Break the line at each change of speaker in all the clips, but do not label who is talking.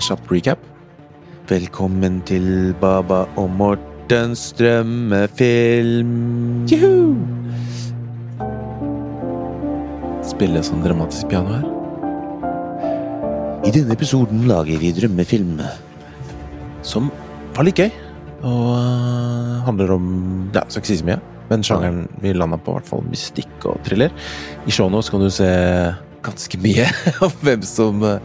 kjapp recap.
Velkommen til Baba og Mortens drømmefilm.
Juhu! Spille sånn dramatisk piano her.
I denne episoden lager vi drømmefilm.
Som var litt gøy. Og øh, handler om Ja, skal ikke si så mye. Men sjangeren vi landa på, i hvert fall mystikk og thriller. I showet nå kan du se ganske mye om hvem som øh,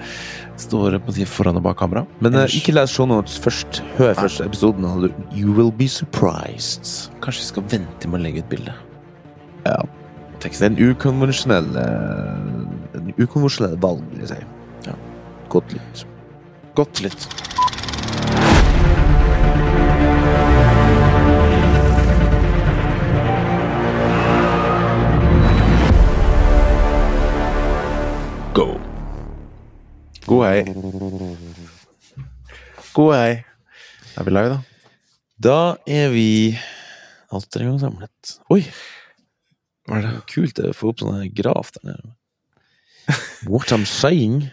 står på si, foran og bak kamera.
Men
uh,
ikke les show notes først. Hør først episoden, du You will be surprised.
Kanskje vi skal vente med å legge ut bilde.
Ja. Deg en ukonvensjonell eh, En ukonvensjonell valg, vil jeg si.
Ja.
Godt litt.
Godt litt. God hei. God hei. Er vi live, da?
Da er vi atter en gang samlet. Oi!
Hva er det?
Kult å få opp sånn graf der nede. What I'm saying.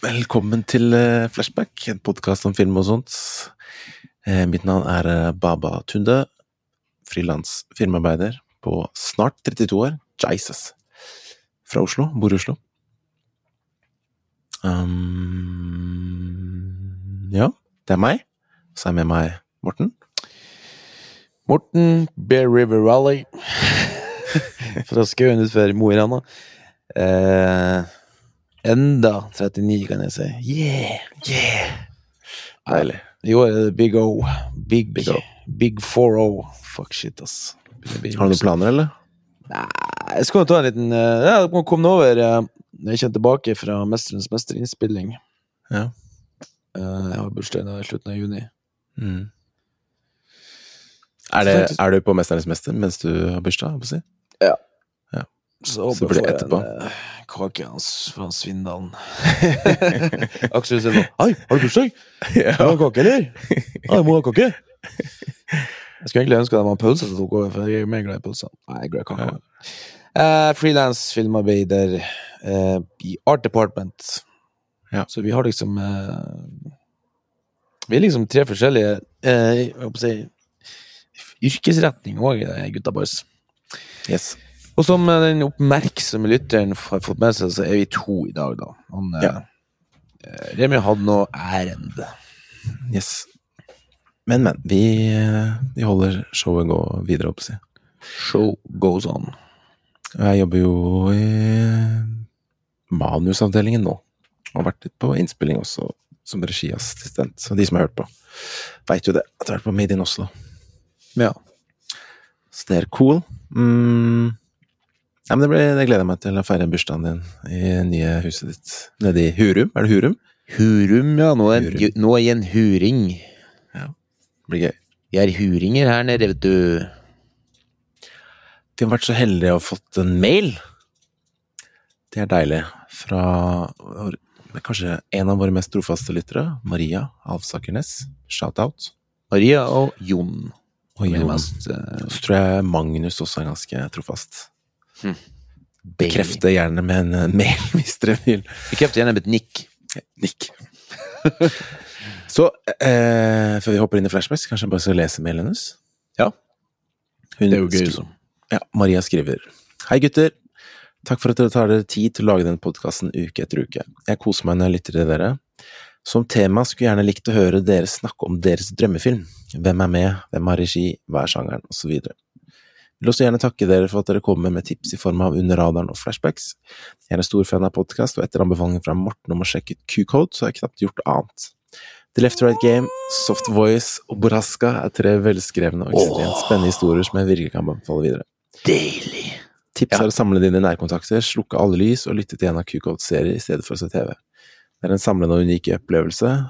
Velkommen til eh, Flashback, en podkast om film og sånt. Eh, mitt navn er eh, Baba Tunde. Frilans filmarbeider på snart 32 år. Jesus. Fra Oslo. Bor i Oslo. Um, ja, det er meg. Så er jeg med meg Morten.
Morten Bear River Rally fra skauen utenfor Mo i Rana. Eh, enda 39, kan jeg si. Yeah!
Yeah! Deilig.
I år er det Big O. Big,
Big O.
Big 4-0. Fuck shit, ass.
Har du noen planer, eller?
Nei, Jeg skal ta en liten uh, Ja, komme over når jeg kommer tilbake fra Mesterens mester-innspilling.
Ja.
Eh, Jeg har bursdag i slutten av juni.
Mm. Er, det, er du på Mesternes mester mens du har bursdag? på ja. Si?
Så håper jeg får
etterpå.
en eh, kake hans fra Svindalen. Aksel sier sånn Hei, har du bursdag?
ja.
Må du ha kake, eller? Ja, jeg må ha kake. Jeg skulle egentlig ønske det var pølse som tok over, for jeg er mer glad i pølser. Nei, jeg er glad i kake.
Ja.
Eh, Frilans filmarbeider eh, i Art Department.
Ja.
Så vi har liksom eh, Vi er liksom tre forskjellige eh, jeg å si, yrkesretninger òg, gutta boys.
Yes.
Og som den oppmerksomme lytteren har fått med seg, så er vi to i dag, da. Han,
Ja.
Remi hadde noe ærend.
yes. Men, men. Vi, vi holder showet gå videre, holdt på å si.
Show goes on.
Jeg jobber jo i manusavdelingen nå. Og har vært litt på innspilling også, som regiassistent. Så de som har hørt på, veit jo det. At jeg har vært på Made in Oslo.
Ja.
Så det er cool. Mm. Ja, men det, ble, det gleder jeg meg til å feire bursdagen din i det nye huset ditt nede i Hurum. Er det Hurum?
Hurum, ja. Nå er,
Hurum.
nå er jeg en huring.
Ja, Det blir gøy.
Vi er huringer her nede, vet du.
Vi har vært så heldige å ha fått en mail. Det er deilig. Fra kanskje en av våre mest trofaste lyttere, Maria Alsakernes. Shout-out.
Maria og Jon.
Og Jon.
mest, uh...
Så tror jeg Magnus også er ganske trofast.
Hmm.
Bekrefte gjerne med en mail hvis dere vil.
Bekrefte gjerne med et nikk.
Nikk. Så eh, før vi hopper inn i flashbacks, kanskje jeg bare skal lese mailen hennes?
Ja.
Hun
Det er jo gøy, liksom.
Ja, Maria skriver Hei gutter, takk for at dere tar dere tid til å lage denne podkasten uke etter uke. Jeg koser meg når jeg lytter til dere. Som tema skulle jeg gjerne likt å høre dere snakke om deres drømmefilm. Hvem er med, hvem har regi, hva er sjangeren, osv. Vil også gjerne takke dere for at dere kommer med tips i form av Under radaren og flashbacks. Jeg er en stor fan av podkast, og etter anbefalingen fra Morten om å sjekke ut Q-code, så har jeg knapt gjort annet. The Left Right Game, Soft Voice og Boraska er tre velskrevne og ekstremt spennende historier som jeg virkelig kan anbefale videre.
Deilig.
Tips
Ja.
er å samle dine nærkontakter, slukke alle lys og lytte til en av Q-code-serier i stedet for å se TV. Det er en samlende og unik opplevelse,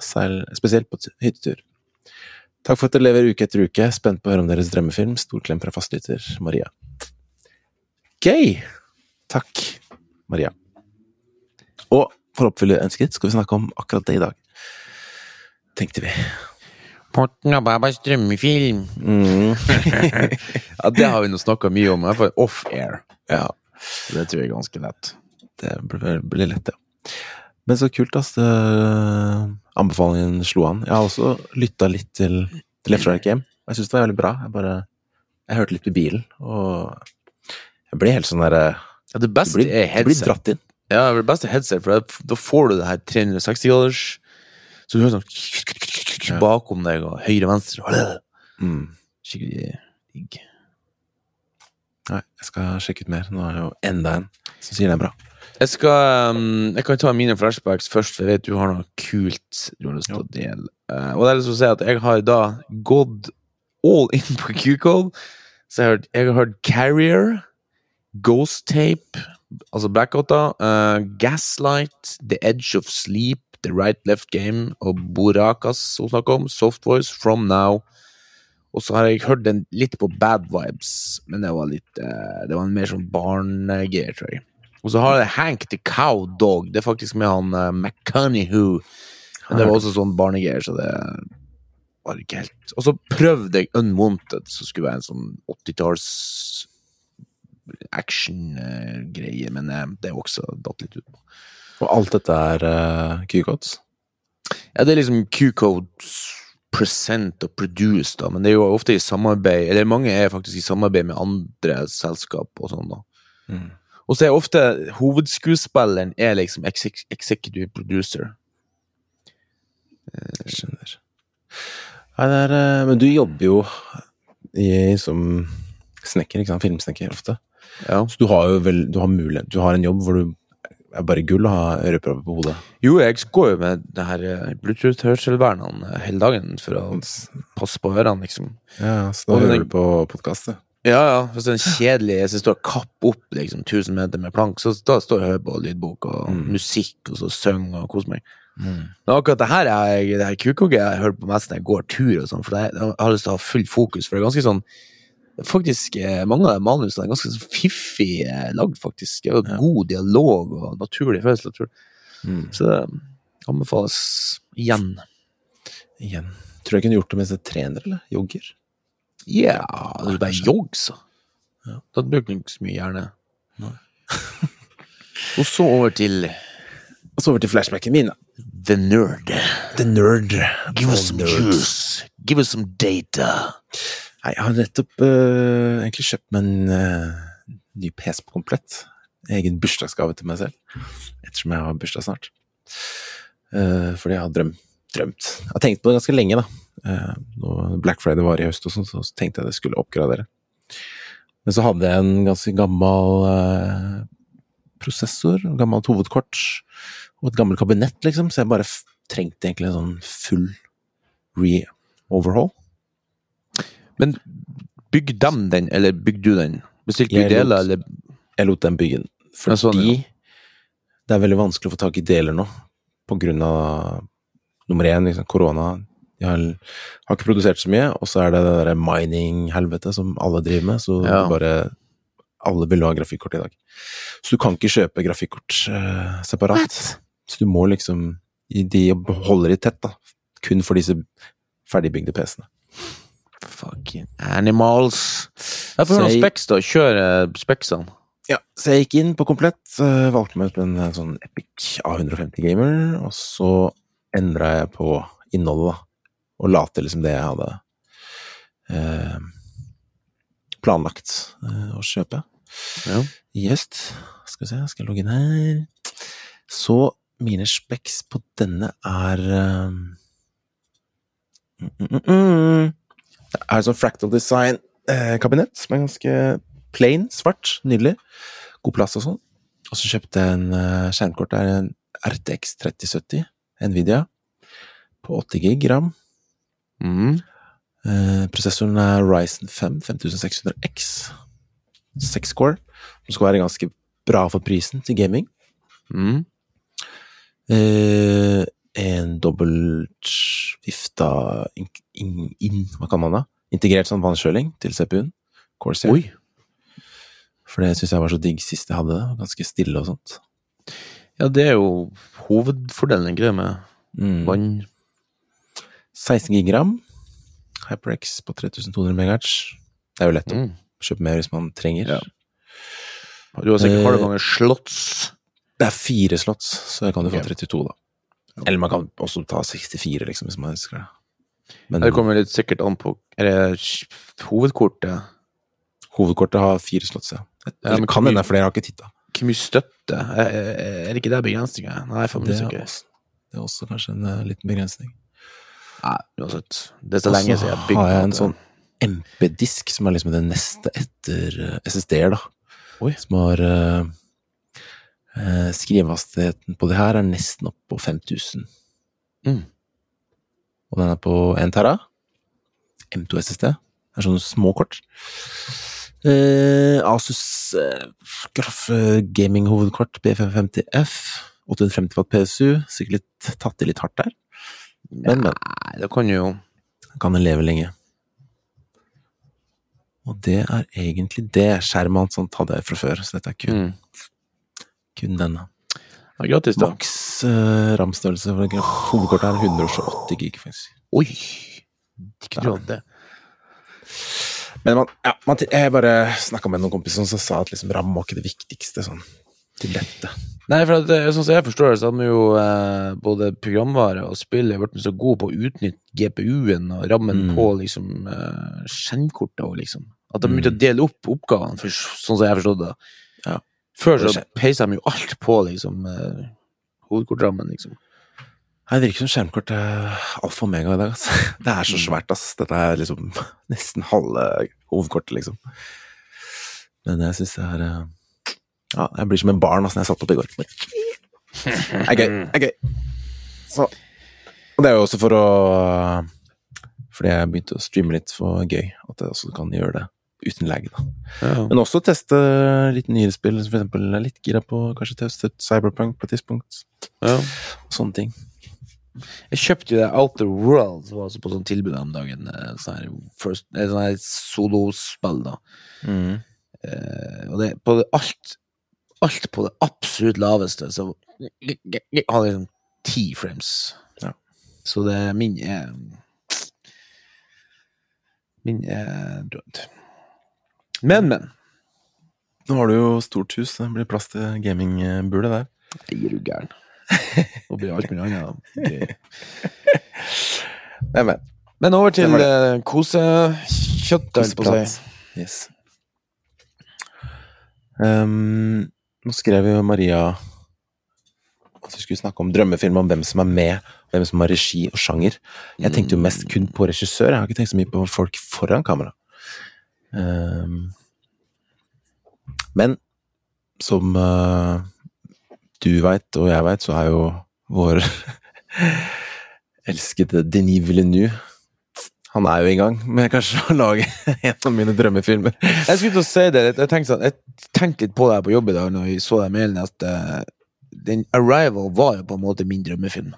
spesielt på hyttetur. Takk for at dere lever uke etter uke. Spent på å høre om deres drømmefilm. Stor klem fra fastlytter Maria. Gøy! Takk, Maria. Og for å oppfylle ønsket skal vi snakke om akkurat det i dag. Tenkte vi.
Morten og Babas drømmefilm.
Mm.
Ja, det har vi nå snakka mye om, i hvert fall off-air.
Ja,
Det tror jeg er ganske lett.
det blir, blir lett, ja. Men så kult, ass. Anbefalingen slo an. Jeg har også lytta litt til, til Left 4 Dead Game. Jeg syns det var veldig bra. Jeg bare Jeg hørte litt i bilen, og jeg ble helt sånn derre
Ja, det beste
blir,
er
blir dratt inn.
Ja, det beste er headset, for da, da får du det her 360-graders Så du hører sånn
Ja.
bakom deg, og høyre-venstre.
Mm.
Skikkelig digg.
Nei, jeg skal sjekke ut mer. Nå er det jo enda en som sier det er bra.
Jeg skal um, Jeg kan ta mine flashbacks først, for jeg vet du har noe kult du har lyst til å dele. Eh, og det er lyst til å si at jeg har da gått all in på Q-code. Så jeg har, hørt- jeg har hørt Carrier, Ghost Tape, altså Blackouta, uh, Gaslight, The Edge of Sleep, The Right Left Game og Borakas hun snakker om, Softvoice, From Now. Og så har jeg hørt den litt på Bad Vibes, men det var litt eh, Det var en mer sånn barnegreier, tror jeg. Og så har jeg Hank the Cow Dog. Det er faktisk med han uh, McConaughey. Men det var også sånn barnegreier, så det var ikke helt Og så prøvde jeg Unwanted, som skulle være en sånn 80-talls action-greie, men eh, det er også datt litt ut på.
Og alt dette er uh, Q-codes.
Ja, det er liksom Q-codes present og produce, da, men det er jo ofte i samarbeid Eller mange er faktisk i samarbeid med andre selskap og sånn, da.
Mm.
Og så er ofte hovedskuespilleren er liksom executive producer.
Jeg skjønner. Nei, det er eh, Men du jobber jo i, som snekker, ikke sant? Filmsnekker ofte.
Ja.
Så du har jo vel Du har mulighet Du har en jobb hvor du er bare gull å ha ørepropper på hodet.
Jo, jeg går jo med det her eh, Bluetooth-hørselvernene hele dagen for å passe på ørene, liksom.
Ja, så da hører du på podkast, du.
Ja, ja. Hvis det er en kjedelig Hvis jeg står og kapper opp liksom 1000 meter med plank, så da står jeg og hører på lydbok og
Mm.
musikk, og så synger og koser meg. Men akkurat det her er det her kukoget jeg hører på mest når jeg går tur og sånn, for det, jeg har lyst til å ha full fokus, for det er ganske sånn Faktisk, eh, mange av manusene er ganske sånn fiffig eh, lagd, faktisk.
Ja.
God dialog og naturlig følelse.
Mm.
Så det anbefales igjen.
Igjen. Tror du jeg kunne gjort det mens jeg trener, eller? Jogger?
Ja, det er bare jogg, så.
Ja.
Da bruker du ikke så mye hjerne. Og så over til
Og så over til flashbacken min, da.
The Nerd.
The Nerd.
Give us some juice. Give us some data.
Nei, jeg har nettopp uh, egentlig kjøpt meg en uh, ny PC på komplett. Egen bursdagsgave til meg selv, ettersom jeg har bursdag snart. Uh, fordi jeg har drøm, drømt. Jeg har tenkt på det ganske lenge, da. Når Black Friday var i høst og sånn, så tenkte jeg det skulle oppgradere. Men så hadde jeg en ganske gammel prosessor, gammelt hovedkort, og et gammelt kabinett, liksom, så jeg bare trengte egentlig en sånn full re-overhaul.
Men bygg dem den, eller bygde du den? Bestilte
Jeg
du deler, eller
Jeg lot den bygge den, fordi
Ja, sånn,
det er veldig vanskelig å få tak i deler nå, på grunn av nummer én, liksom, korona. De har, har ikke produsert så mye, og så er det det der mining-helvete som alle driver med, så
Ja.
det bare alle vil ha grafikkort i dag. Så du kan ikke kjøpe grafikkort uh, separat. Så du må liksom De holder det tett, da. Kun for disse ferdigbygde PC-ene.
Fucking animals. Jeg får noen
jeg-
speks, da. Kjør eh, speksene.
Ja, så jeg gikk inn på komplett, valgte meg ut en eh, sånn Epic A150 Gamer, og så endra jeg på innholdet, da, og la til liksom det jeg hadde eh, planlagt eh, å kjøpe
Ja.
Yes. Skal vi se, skal jeg logge inn her. Så mine speks på denne er eh, mm, mm, mm, mm. Det er sånn fractal design-kabinett som er ganske plain, svart, nydelig. God plass og sånn. Og så kjøpte jeg en uh, skjermkort. Det er en RTX 3070 Nvidia på 80 gig ram.
Mm.
Eh, prosessoren er Ryzen 5 5600X. 6 core. Som skal være ganske bra for prisen til gaming.
Mm.
Eh, en dobbelt vifta in, Hva kan man da? Integrert sånn vannkjøling til CPU-en. Corsair.
Oi.
For det syns jeg var så digg sist jeg hadde det. Ganske stille og sånt.
Ja, det er jo hovedfordelen, ikke det, med
Mm.
vann
16 gigram. HyperX på 3200 MHz. Det er jo lett å
mm.
kjøpe mer hvis man trenger.
Ja. Du har sikkert
Eh,
har du mange slotts.
Det er fire slotts, så jeg kan jo få 32, da. Eller man kan også ta 64, liksom, hvis man ønsker det. Men
Det kommer litt sikkert an på Er det hovedkortet?
hovedkortet har fire slots, ja.
Ja, men
kan hende det er flere, har ikke titta.
Hvor mye støtte? Er, er det ikke der begrensninga? Nei, for
Det, er også- det er også kanskje en uh, liten begrensning.
Nei, uansett. Det er så lenge siden jeg bygde
har jeg en sånn MP-disk, som er liksom det neste etter eh, SSD-er, da.
Oi.
Som har uh, Skrivehastigheten på det her er nesten opp på 5000.
Mm.
Og den er på 1 tera. M2 SSD. Det er sånne små kort. Eh, Asus eh, Graf eh, gaming-hovedkort B550F. 850 watt PSU. Sikkert litt tatt i litt hardt der. Men, men.
Nei, det kan jo
Kan den leve lenge. Og det er egentlig det. Skjermen sånt hadde jeg fra før, så dette er kun,
mm.
kun denne.
Ja, gratis, da.
Maks uh, RAM-størrelse for hovedkortet er 128 gig, faktisk.
Oi! Ikke at det
Men man, ja, man, jeg bare snakka med noen kompiser som sa at liksom RAM var ikke det viktigste sånn, til dette.
Nei, for at, eh, sånn som jeg forstår det, så hadde vi jo eh, både programvare og spill blitt så gode på å utnytte GPU-en og rammen
Mm.
på liksom eh, skjermkortet og liksom. At de
Mm.
begynte å dele opp oppgavene, for, sånn som jeg forstod det.
Ja.
Før så peisa de jo alt på liksom eh, hovedkortrammen, liksom.
Nei, Det virker som skjermkort er alfa og omega i dag. Altså. Det er så svært, ass. Dette er liksom nesten halve hovedkortet, liksom. Men jeg syns det er eh, Ja, jeg blir som en barn altså, når jeg satt opp i går. Det er gøy. Det er gøy. Så Og det er jo også for å Fordi jeg begynte å streame litt for gøy. At jeg også kan gjøre det uten lag, da.
Ja.
Men også teste litt nyere spill. For eksempel er litt gira på kanskje teste Cyberpunk på et tidspunkt.
Ja.
Sånne ting.
Jeg kjøpte jo det Outer World, som var altså på sånn tilbud om dagen. eh, Sånn her, first, eh, sånn her solospill, da.
Mm.
Eh, og det på det, alt Alt på det absolutt laveste, så har liksom ti frames.
Ja.
Så det min er Min er død. Men, men.
Nå har du jo stort hus, det blir plass til gamingbule der.
Jeg er jo gæren. Nå blir alt mulig annet.
Nei, men.
Men over til
Det
uh, kosekjøtt, holdt på å si.
Yes. Um, nå skrev jo Maria at vi skulle snakke om drømmefilm, om hvem som er med, hvem som har regi og sjanger. Jeg tenkte jo mest kun på regissør, jeg har ikke tenkt så mye på folk foran kamera. Ehm, men som eh, du veit, og jeg veit, så er jo vår elskede Denis Villeneuve han er jo i gang med kanskje å lage en av mine drømmefilmer.
Jeg skulle til å si det, jeg tenkte, sånn, jeg tenkte litt på det her på jobb i dag når vi så den mailen, at eh, den Arrival var jo på en måte min drømmefilm.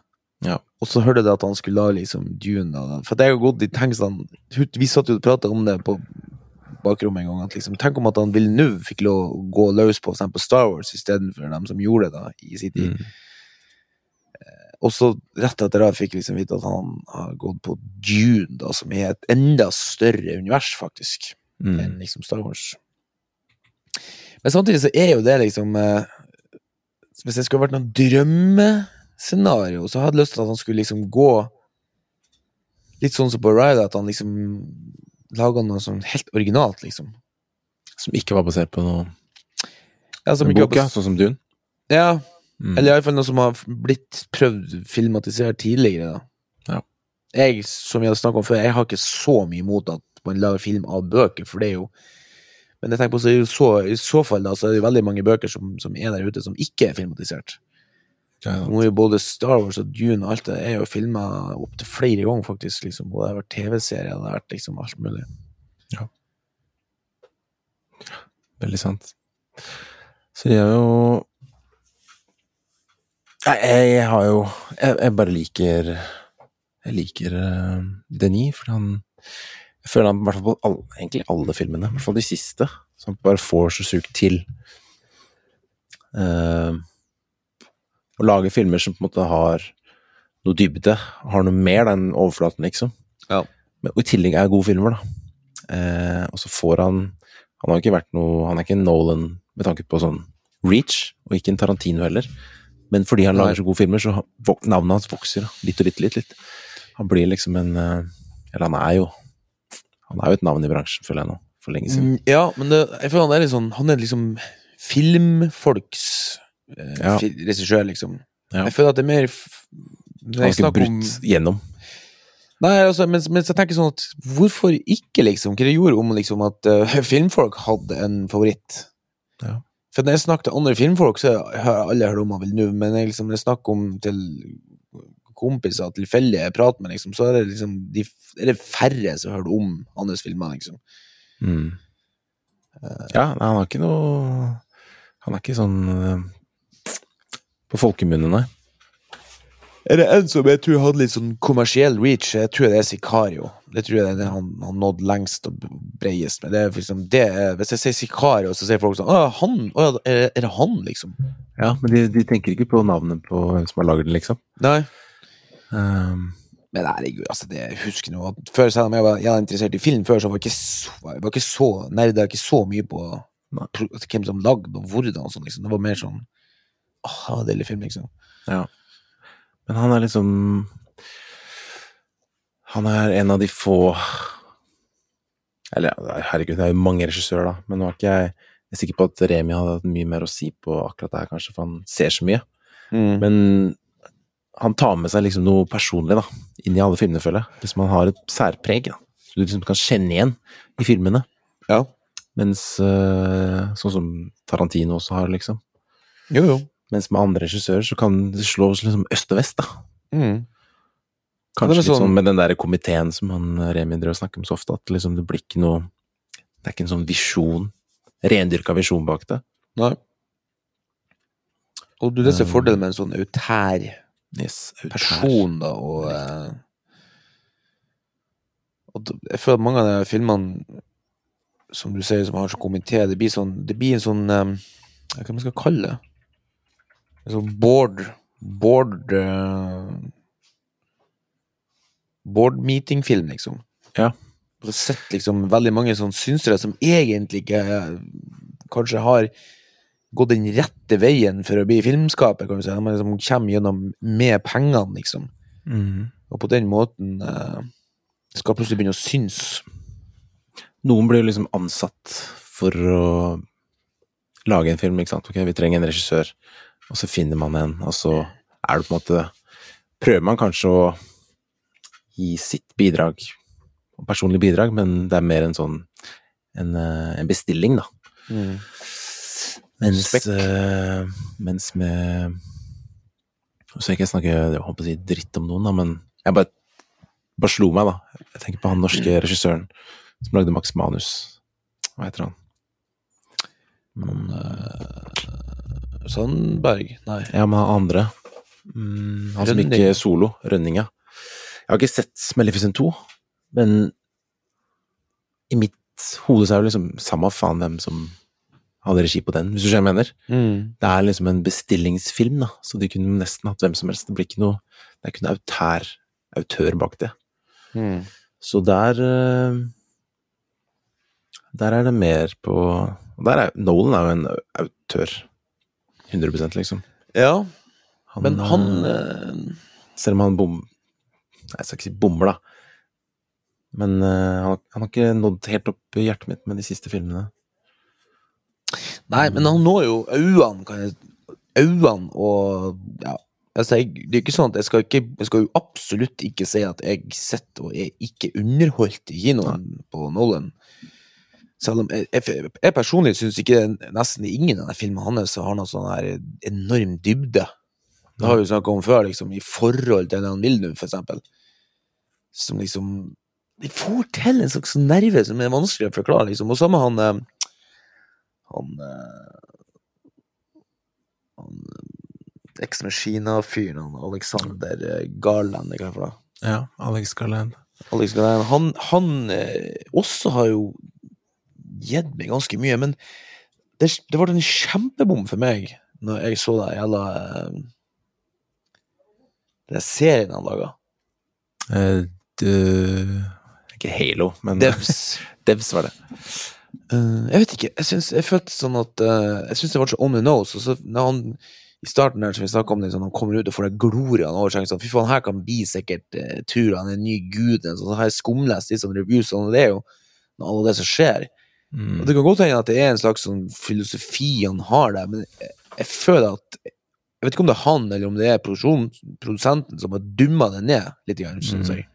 Ja.
Og så hørte jeg at han skulle lage liksom Dune. For jeg har gått i tenkt sånn Vi satt jo og prata om det på bakrommet en gang. At liksom, tenk om at han Villeneuve fikk lov å gå løs på for Star Wars istedenfor dem som gjorde det da i sin tid.
Mm.
Og så rett etter det fikk vi liksom vite at han har gått på Dune, da, som er et enda større univers, faktisk
Mm.
enn liksom Star Wars. Men samtidig så er jo det liksom eh, Hvis det skulle vært noe drømmescenario, så hadde jeg lyst til at han skulle liksom gå litt sånn som på Ryder, at han liksom laga noe sånn helt originalt, liksom.
Som ikke var basert på noe
Ja, som
bok, ja, sånn som Dune.
ja,
Mm.
eller iallfall noe som har blitt prøvd filmatisert tidligere, da.
Ja.
Jeg, som vi hadde snakka om før, jeg har ikke så mye imot at man lager film av bøker, for det er jo Men jeg tenker på så, i så fall da, så er det veldig mange bøker som, som er der ute, som ikke er filmatisert. Nå er jo både Star Wars og Dune og alt det er jo filma opptil flere ganger, faktisk. liksom, Og det har vært TV-serier, det har vært liksom alt mulig. Ja.
Veldig sant. Så de er jo Nei, jeg, jeg har jo jeg, jeg bare liker Jeg liker uh, Denis, for han Jeg føler han i hvert fall på alle, egentlig alle filmene, i hvert fall de siste, som bare får så sukt til eh, å lage filmer som på en måte har noe dybde, har noe mer enn overflaten, liksom.
Ja.
Men, og i tillegg er gode filmer, da. Eh, og så får han Han har ikke vært noe Han er ikke Nolan med tanke på sånn reach, og ikke en Tarantino heller. Men fordi han lager så gode filmer, så navnet hans vokser da. litt og litt, litt, litt. Han blir liksom en eh, Eller han er jo Han er jo et navn i bransjen, føler jeg nå, for lenge siden.
Mm, Ja, men det, jeg føler han er litt sånn Han er liksom filmfolks
Ja.
regissør, liksom.
Ja.
Jeg føler at det er mer når
har
jeg
ikke
snakker om
brutt gjennom.
Nei, altså, men, men jeg tenker sånn at hvorfor ikke, liksom? Hva det gjorde om liksom at uh, filmfolk hadde en favoritt?
Ja.
For når jeg snakker til andre filmfolk, så har alle hørt om han vel nå, men jeg, liksom, når jeg snakker om til kompiser, tilfeldig jeg prater med, liksom, så er det liksom de, er det færre som har hørt om hans filmer, liksom.
Mm. Ja, nei, han har ikke noe Han er ikke sånn eh, på folkemunne, nei.
Er det en som jeg tror hadde litt sånn kommersiell reach, jeg tror det er Sicario. Det tror jeg det er det han, har nådd lengst og bredest med. Det er liksom, det er, hvis jeg sier Sicario, så sier folk sånn Å, han? Å, ja, er, er det han, liksom?
Ja, men de, de tenker ikke på navnet på hvem som har laget den, liksom.
Nei.
Um,
Men herregud, altså, det jeg husker nå at Før, selv om jeg var, jeg var interessert i film før, så var jeg ikke så, jeg var ikke så nerda ikke så mye på
Nei.
hvem som lagde og hvordan sånn, liksom. Det var mer sånn Åh, det var en deilig film, liksom.
ja. Men han er liksom Han er en av de få Eller herregud, det er jo mange regissører, da, men nå er ikke jeg jeg er sikker på at Remi hadde hatt mye mer å si på akkurat det her, kanskje, for han ser så mye. Men han tar med seg liksom noe personlig da, inn i alle filmene, føler jeg. Liksom han har et særpreg da, som du liksom kan kjenne igjen i filmene.
ja.
Mens eh, sånn som Tarantino også har, liksom.
Jo, jo.
Mens med andre regissører så kan det slås liksom øst og vest, da.
Mm.
Kanskje litt
sånn-
sånn med den der komiteen som han Remi drev og snakker om så ofte, at liksom det blir ikke noe Det er ikke en sånn visjon, rendyrka visjon bak det.
Nei. Og du, det ser er
Um,
fordelen med en sånn autær
Yes,
person, da, og eh, Og jeg føler at mange av de filmene som du sier, som har sånn komité, det blir sånn Det blir en sånn eh, Hva man skal kalle det? Sånn board Board uh, Board meeting-film, liksom.
Ja.
Du har sett liksom veldig mange sånn synsere som egentlig ikke eh, kanskje har gått den rette veien for å bli filmskaper, kan du si. De liksom kommer gjennom med pengene, liksom.
Mm.
Og på den måten uh, skal plutselig begynne å synes.
Noen blir liksom ansatt for å lage en film, ikke sant. Ok, vi trenger en regissør, og så finner man en, og så er det på en måte Prøver man kanskje å gi sitt bidrag, personlig bidrag, men det er mer en sånn en, eh, en bestilling, da. Mens,
Spekk.
eh, mens med Så skal jeg ikke snakke jeg håper å si dritt om noen, da, men jeg bare, bare slo meg, da. Jeg tenker på han norske regissøren som lagde Max Manus. Hva heter han?
Men, eh, Sandberg? Nei.
Ja, men han andre. Mm, han som gikk solo. Rønninga. Jeg har ikke sett Maleficent 2, men i mitt hode så er det liksom samme faen hvem som hadde regi på den, hvis du skjønner hva jeg mener. Det er liksom en bestillingsfilm, da, så de kunne nesten hatt hvem som helst. Det blir ikke noe Det er ikke noe autær, autør bak det.
Mm.
Så der eh, Der er det mer på der er, Nolan er jo en autør. 100% liksom.
Ja,
Han,
men han
eh, Selv om han bom... Nei, jeg skal ikke si bommer, da. Men eh, han, han har ikke nådd helt opp i hjertet mitt med de siste filmene.
Nei, men han når jo øynene, kan Øynene og Ja. Altså, jeg, det er ikke sånn at jeg skal, ikke, jeg skal jo absolutt ikke si at jeg sitter og er ikke underholdt i kinoen på Nolan. Selv om jeg, jeg, jeg personlig syns ikke nesten ingen av de filmene hans har noe sånn her enorm dybde. Det har vi snakka om før, liksom, i forhold til det han vil nå, for eksempel. Som liksom De får til en slags nerve som er vanskelig å forklare, liksom. Og samme han eh, Han eh, Han eh, Ex Machina-fyren, han Alexander eh, Garland, hva er det for noe?
Ja, Alex Garland.
Alex Garland, han, han eh, også har jo gitt meg ganske mye, men det, det var en kjempebom for meg når jeg så det jævla eh, Den serien han laga.
Uh, du Ikke Halo, men
Devs.
Devs var det.
Uh, jeg vet ikke. Jeg, synes, jeg følte sånn at uh, Jeg syns det var så on the nose. Og så når han i starten der, som vi om, sånn, han kommer ut og får den gloriaen over seg sånn, Fy faen, her kan bli sikkert uh, tur, han er en ny gud. Så har jeg skumlest litt sånn reviews, og det er jo noe av det som skjer.
Mm.
Og Det kan godt hende at det er en slags sånn filosofi han har der, men jeg, jeg føler at Jeg vet ikke om det er han eller om det er produsenten som har dumma det ned litt, grann, synes
Mm.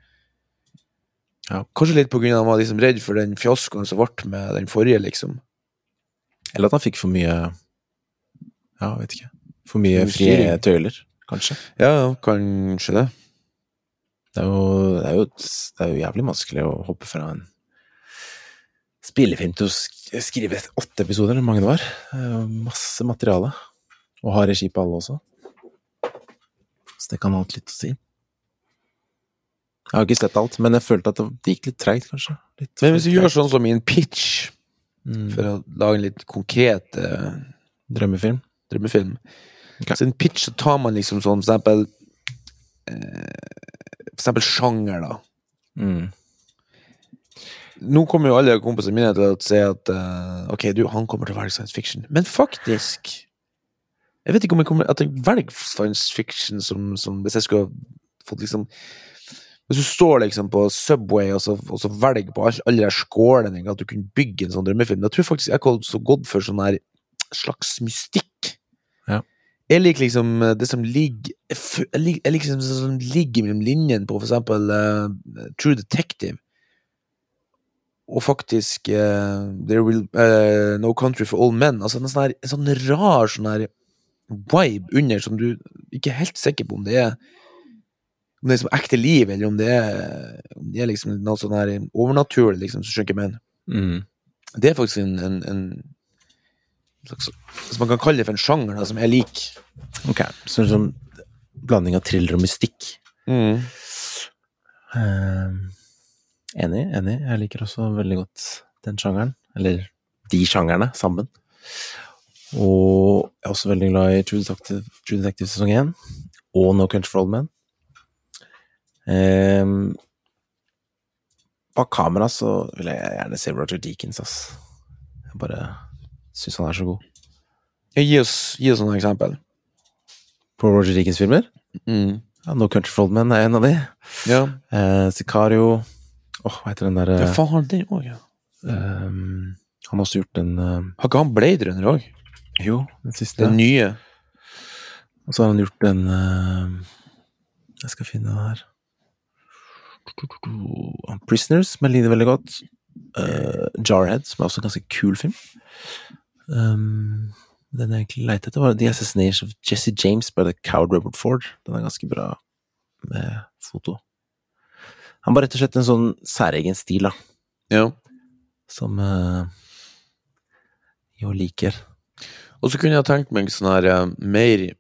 Ja.
Kanskje litt på grunn av at han var liksom redd for den fiaskoen som ble med den forrige, liksom.
Eller at han fikk for mye Ja, vet ikke. For mye frie tøyler, kanskje.
Ja, ja, kanskje det.
Det er, jo, det, er jo, det er jo jævlig vanskelig å hoppe fra en spillefilm til å skrive åtte episoder, eller hvor mange det var. Jo masse materiale. Og har regi på alle også. Så det kan ha hatt litt å si. Jeg har ikke sett alt, men jeg følte at det gikk litt treigt, kanskje. Litt
Men hvis du gjør sånn som i en pitch,
mm.
for å lage en litt konkret eh,
Drømmefilm.
drømmefilm
Okay.
Så i en pitch så tar man liksom sånn, for eksempel eh, For eksempel sjanger, da.
Mm.
Nå kommer jo alle kompisene mine til å si at uh, ok, du, han kommer til å velge science fiction. Men faktisk Jeg vet ikke om jeg kommer at jeg velger science fiction som, som hvis jeg skulle fått liksom Hvis du står liksom på Subway og så, og så velger på alle de skålene at du kunne bygge en sånn drømmefilm, da tror jeg faktisk jeg hadde så gått for sånn her slags mystikk.
Ja.
Jeg liker liksom eh, det som ligger Jeg liker, jeg liker liksom det som ligger mellom linjene på for eksempel uh, True Detective og faktisk uh, There Will uh, No Country for All Men. Altså en sånn, her, en sånn rar sånn her vibe under som du ikke er helt sikker på om det er Om det er som ekte liv, eller om det er, om det er liksom noe sånn her overnaturlig, liksom, som jeg mener.
Mm.
Det er faktisk en, en, en slags Hvis man kan kalle det for en sjanger, da, som jeg liker.
Ok, så en sånn blanding av thriller og mystikk.
Mm.
Eh, enig, enig. Jeg liker også veldig godt den sjangeren. Eller de sjangerne sammen. Og jeg er også veldig glad i True Detective, True Detective sesong 1 og No Country for Old Men. Eh, bak kamera så vil jeg gjerne se Roger Deakins, ass. Jeg bare syns han er så god.
Gi oss, gi oss noen eksempel.
På Roger Deakins-filmer?
Mm.
Ja, no Country for Old Men er en av de.
Ja.
Eh, Sicario Åh, hva heter den derre
ja, faen har han den òg, ja.
Um, han har også gjort en uh,
Har ikke han Blade Runner òg?
Jo, den siste.
Den nye?
Og så har han gjort en uh, Jeg skal finne den her. Prisoners, som jeg liker veldig godt. Uh, Jarhead, som er også en ganske kul film. Um, den jeg egentlig lette etter, var The Assassination of Jesse James by The Coward Robert Ford. Den er ganske bra med foto. Han var rett og slett en sånn særegen stil, da.
Ja.
som uh, jo liker.
Og så kunne jeg tenkt meg sånn her uh, mer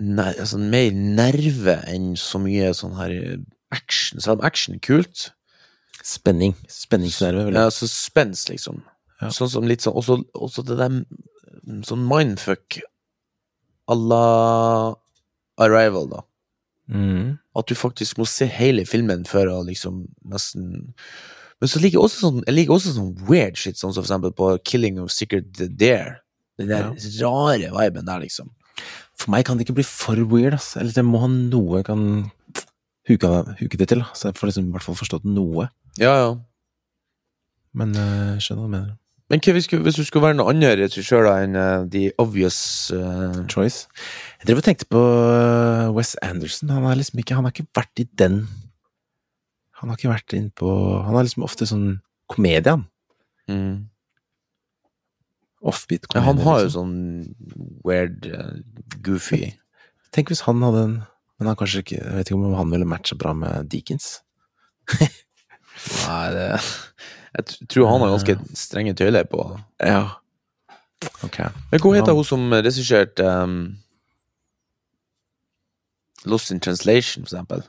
ner altså, mer nerve enn så mye sånn her eh, action. Selv om action er kult.
Spenning. Spenningsnerve. Vel.
Ja, suspens, liksom.
Ja.
Sånn som litt sånn Også, også det der mm, sånn mindfuck à la Arrival, da.
Mm.
At du faktisk må se hele filmen før å liksom nesten Men så liker jeg også sånn Jeg liker også sånn weird shit, sånn som for eksempel på Killing of Secret Dare. Den der rare viben der, liksom.
For meg kan det ikke bli for weird, ass. Eller det må ha noe jeg kan huke, huke det til, da. så jeg får liksom i hvert fall forstått noe.
Ja, ja.
Men uh, skjønner hva du mener.
Men hva hvis, hvis du skulle være noen andre regissører enn uh, The Obvious uh...
Choice. Jeg drev og tenkte på uh, Wes Anderson. Han har liksom ikke Han har ikke vært i den Han har ikke vært inn på Han er liksom ofte sånn komedie, han.
mm.
Offbeat
ja. Han har jo
liksom.
sånn weird, uh, goofy
Tenk hvis han hadde en Men han kanskje ikke Jeg vet ikke om han ville matcha bra med Deakins.
Nei, det Jeg tror han har ganske strenge tøyler på
Ja. Ok.
Men hva heter
Ja.
hun som regisserte um, Lost in Translation, for eksempel?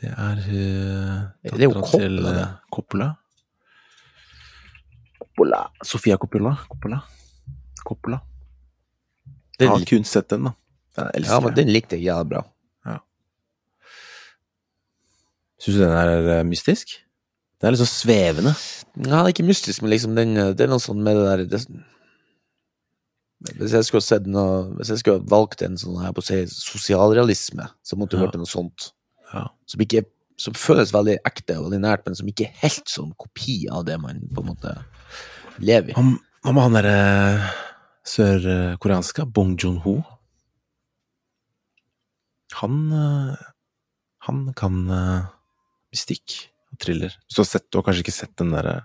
Det er uh,
Det er jo Coppola,
til,
det.
eh, Coppola. Coppola. Sofia Coppola. Coppola. Coppola.
Den,
Jeg har kun sett den, da. Den
ja, men den likte jeg jævlig bra.
Syns du den er eh, mystisk? Det er sånn svevende.
Ja, det er ikke mystisk, men liksom den, det er noe sånn med det der det, Hvis jeg skulle sett noe Hvis jeg skulle valgt en sånn her på å si sosialrealisme, så måtte du
Ja.
hørt noe sånt.
Ja.
Som ikke som føles veldig ekte og veldig nært, men som ikke er helt sånn kopi av det man på en måte lever i.
Hva med han derre sørkoreanske? Bong Joon-ho? Han eh, Han kan eh, mystikk thriller. Så sett, du har kanskje ikke sett den derre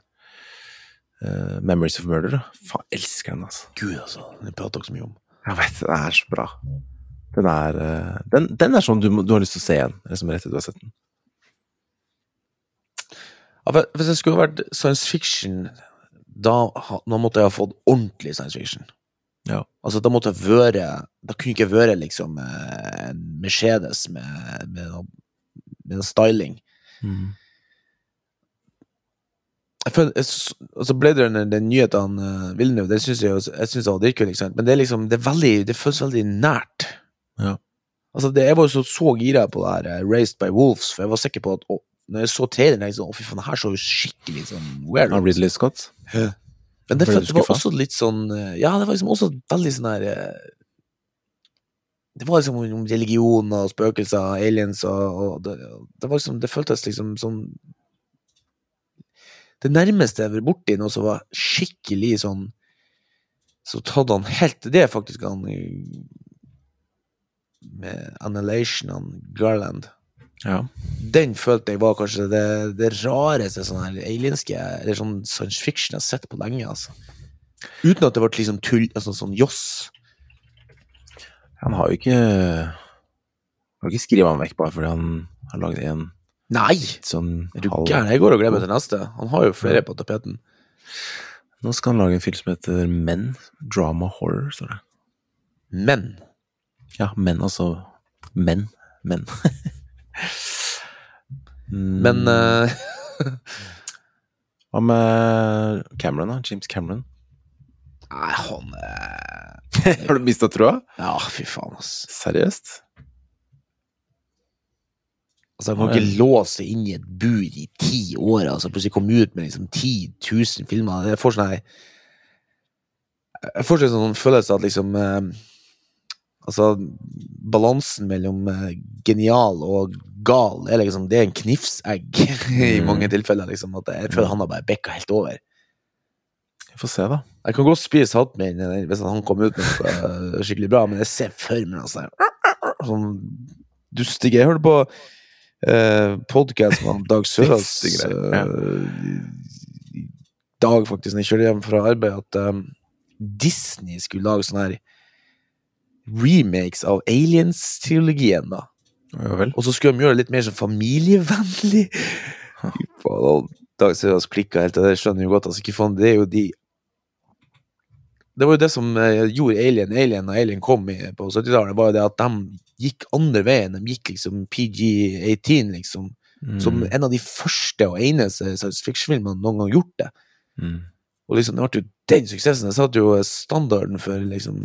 uh, Memories of Murder? da? Faen, elsker den, altså.
Gud, altså. Den prater dere så mye om.
Jeg vet, den er så bra. Den er, uh, den, den er sånn du, du har lyst til å se igjen, liksom rett etter du har sett den.
Ja, hvis det skulle vært science fiction, da, da måtte jeg ha fått ordentlig science fiction.
Ja.
Altså, da måtte jeg være Da kunne jeg ikke være liksom eh, en Mercedes med, med, med styling. Jeg føler, så ble det Blade den nyheten uh, Villeneuve, det syns jeg, jeg synes det var dritkult, men det er liksom, det er veldig, det føles veldig nært.
Ja.
Altså, det, jeg var jo så, så gira på det her uh, Raised by Wolves, for jeg var sikker på at å, når jeg så traileren, jeg sånn, å fy faen, det her så jo skikkelig sånn weird ut.
Ridley Scott?
Men det, det var også litt sånn eh, Ja, det var liksom også veldig sånn her eh, Det var liksom om religion og spøkelser, aliens og, og det, det var liksom Det føltes liksom sånn Det nærmeste jeg har vært borti noe som var skikkelig sånn Så tatt han helt Det er faktisk han med Annihilation, han Garland.
Ja.
Den følte jeg var kanskje det, det rareste sånn her alienske Eller sånn science fiction jeg har sett på lenge, altså. Uten at det ble liksom tull, altså sånn joss.
Han har jo ikke Har ikke skrevet han vekk bare fordi han har lagd en
Nei!
sånn
Er du gæren? Jeg går og gleder meg til neste. Han har jo flere på tapeten.
Nå skal han lage en film som heter Men. Drama Horror, står det.
Men
Ja, men altså Men. Men. Mm,
Men uh...
Hva med Cameron, da? James Cameron?
Nei, han
har du mista troa?
Ja, fy faen, ass.
Seriøst?
Altså, Han kan ikke låse seg inn i et bur i ti år, altså plutselig komme ut med liksom 10 000 filmer. Jeg får sånn Jeg får sånn sånn følelse at liksom eh, Altså, balansen mellom eh, genial og gal er liksom Det er en knivsegg i
Mm.
mange tilfeller, liksom. At jeg føler han har bare bekka helt over.
Vi får se, da.
Jeg kan godt spise hatten min hvis han kommer ut med noe eh, skikkelig bra, men jeg ser for meg noe sånn sånn dustige Jeg hørte på eh, podkast med Dag Sørås eh, i dag, faktisk, når jeg kjørte hjem fra arbeid, at um, Disney skulle lage sånne her remakes av Aliens-trilogien, da.
Ja.
Og så skulle de gjøre det litt mer sånn familievennlig. Dag Sørås klikka helt, og det skjønner jo godt. Altså, det er jo de Det var jo det som eh, gjorde Alien Alien og Alien kom i, på 70-tallet, var jo det at de gikk andre veien. De gikk liksom PG-18, liksom.
Mm.
Som en av de første og eneste science fiction-filmene noen gang gjort det.
mm.
Og liksom, det ble jo den suksessen. Det satte jo standarden for liksom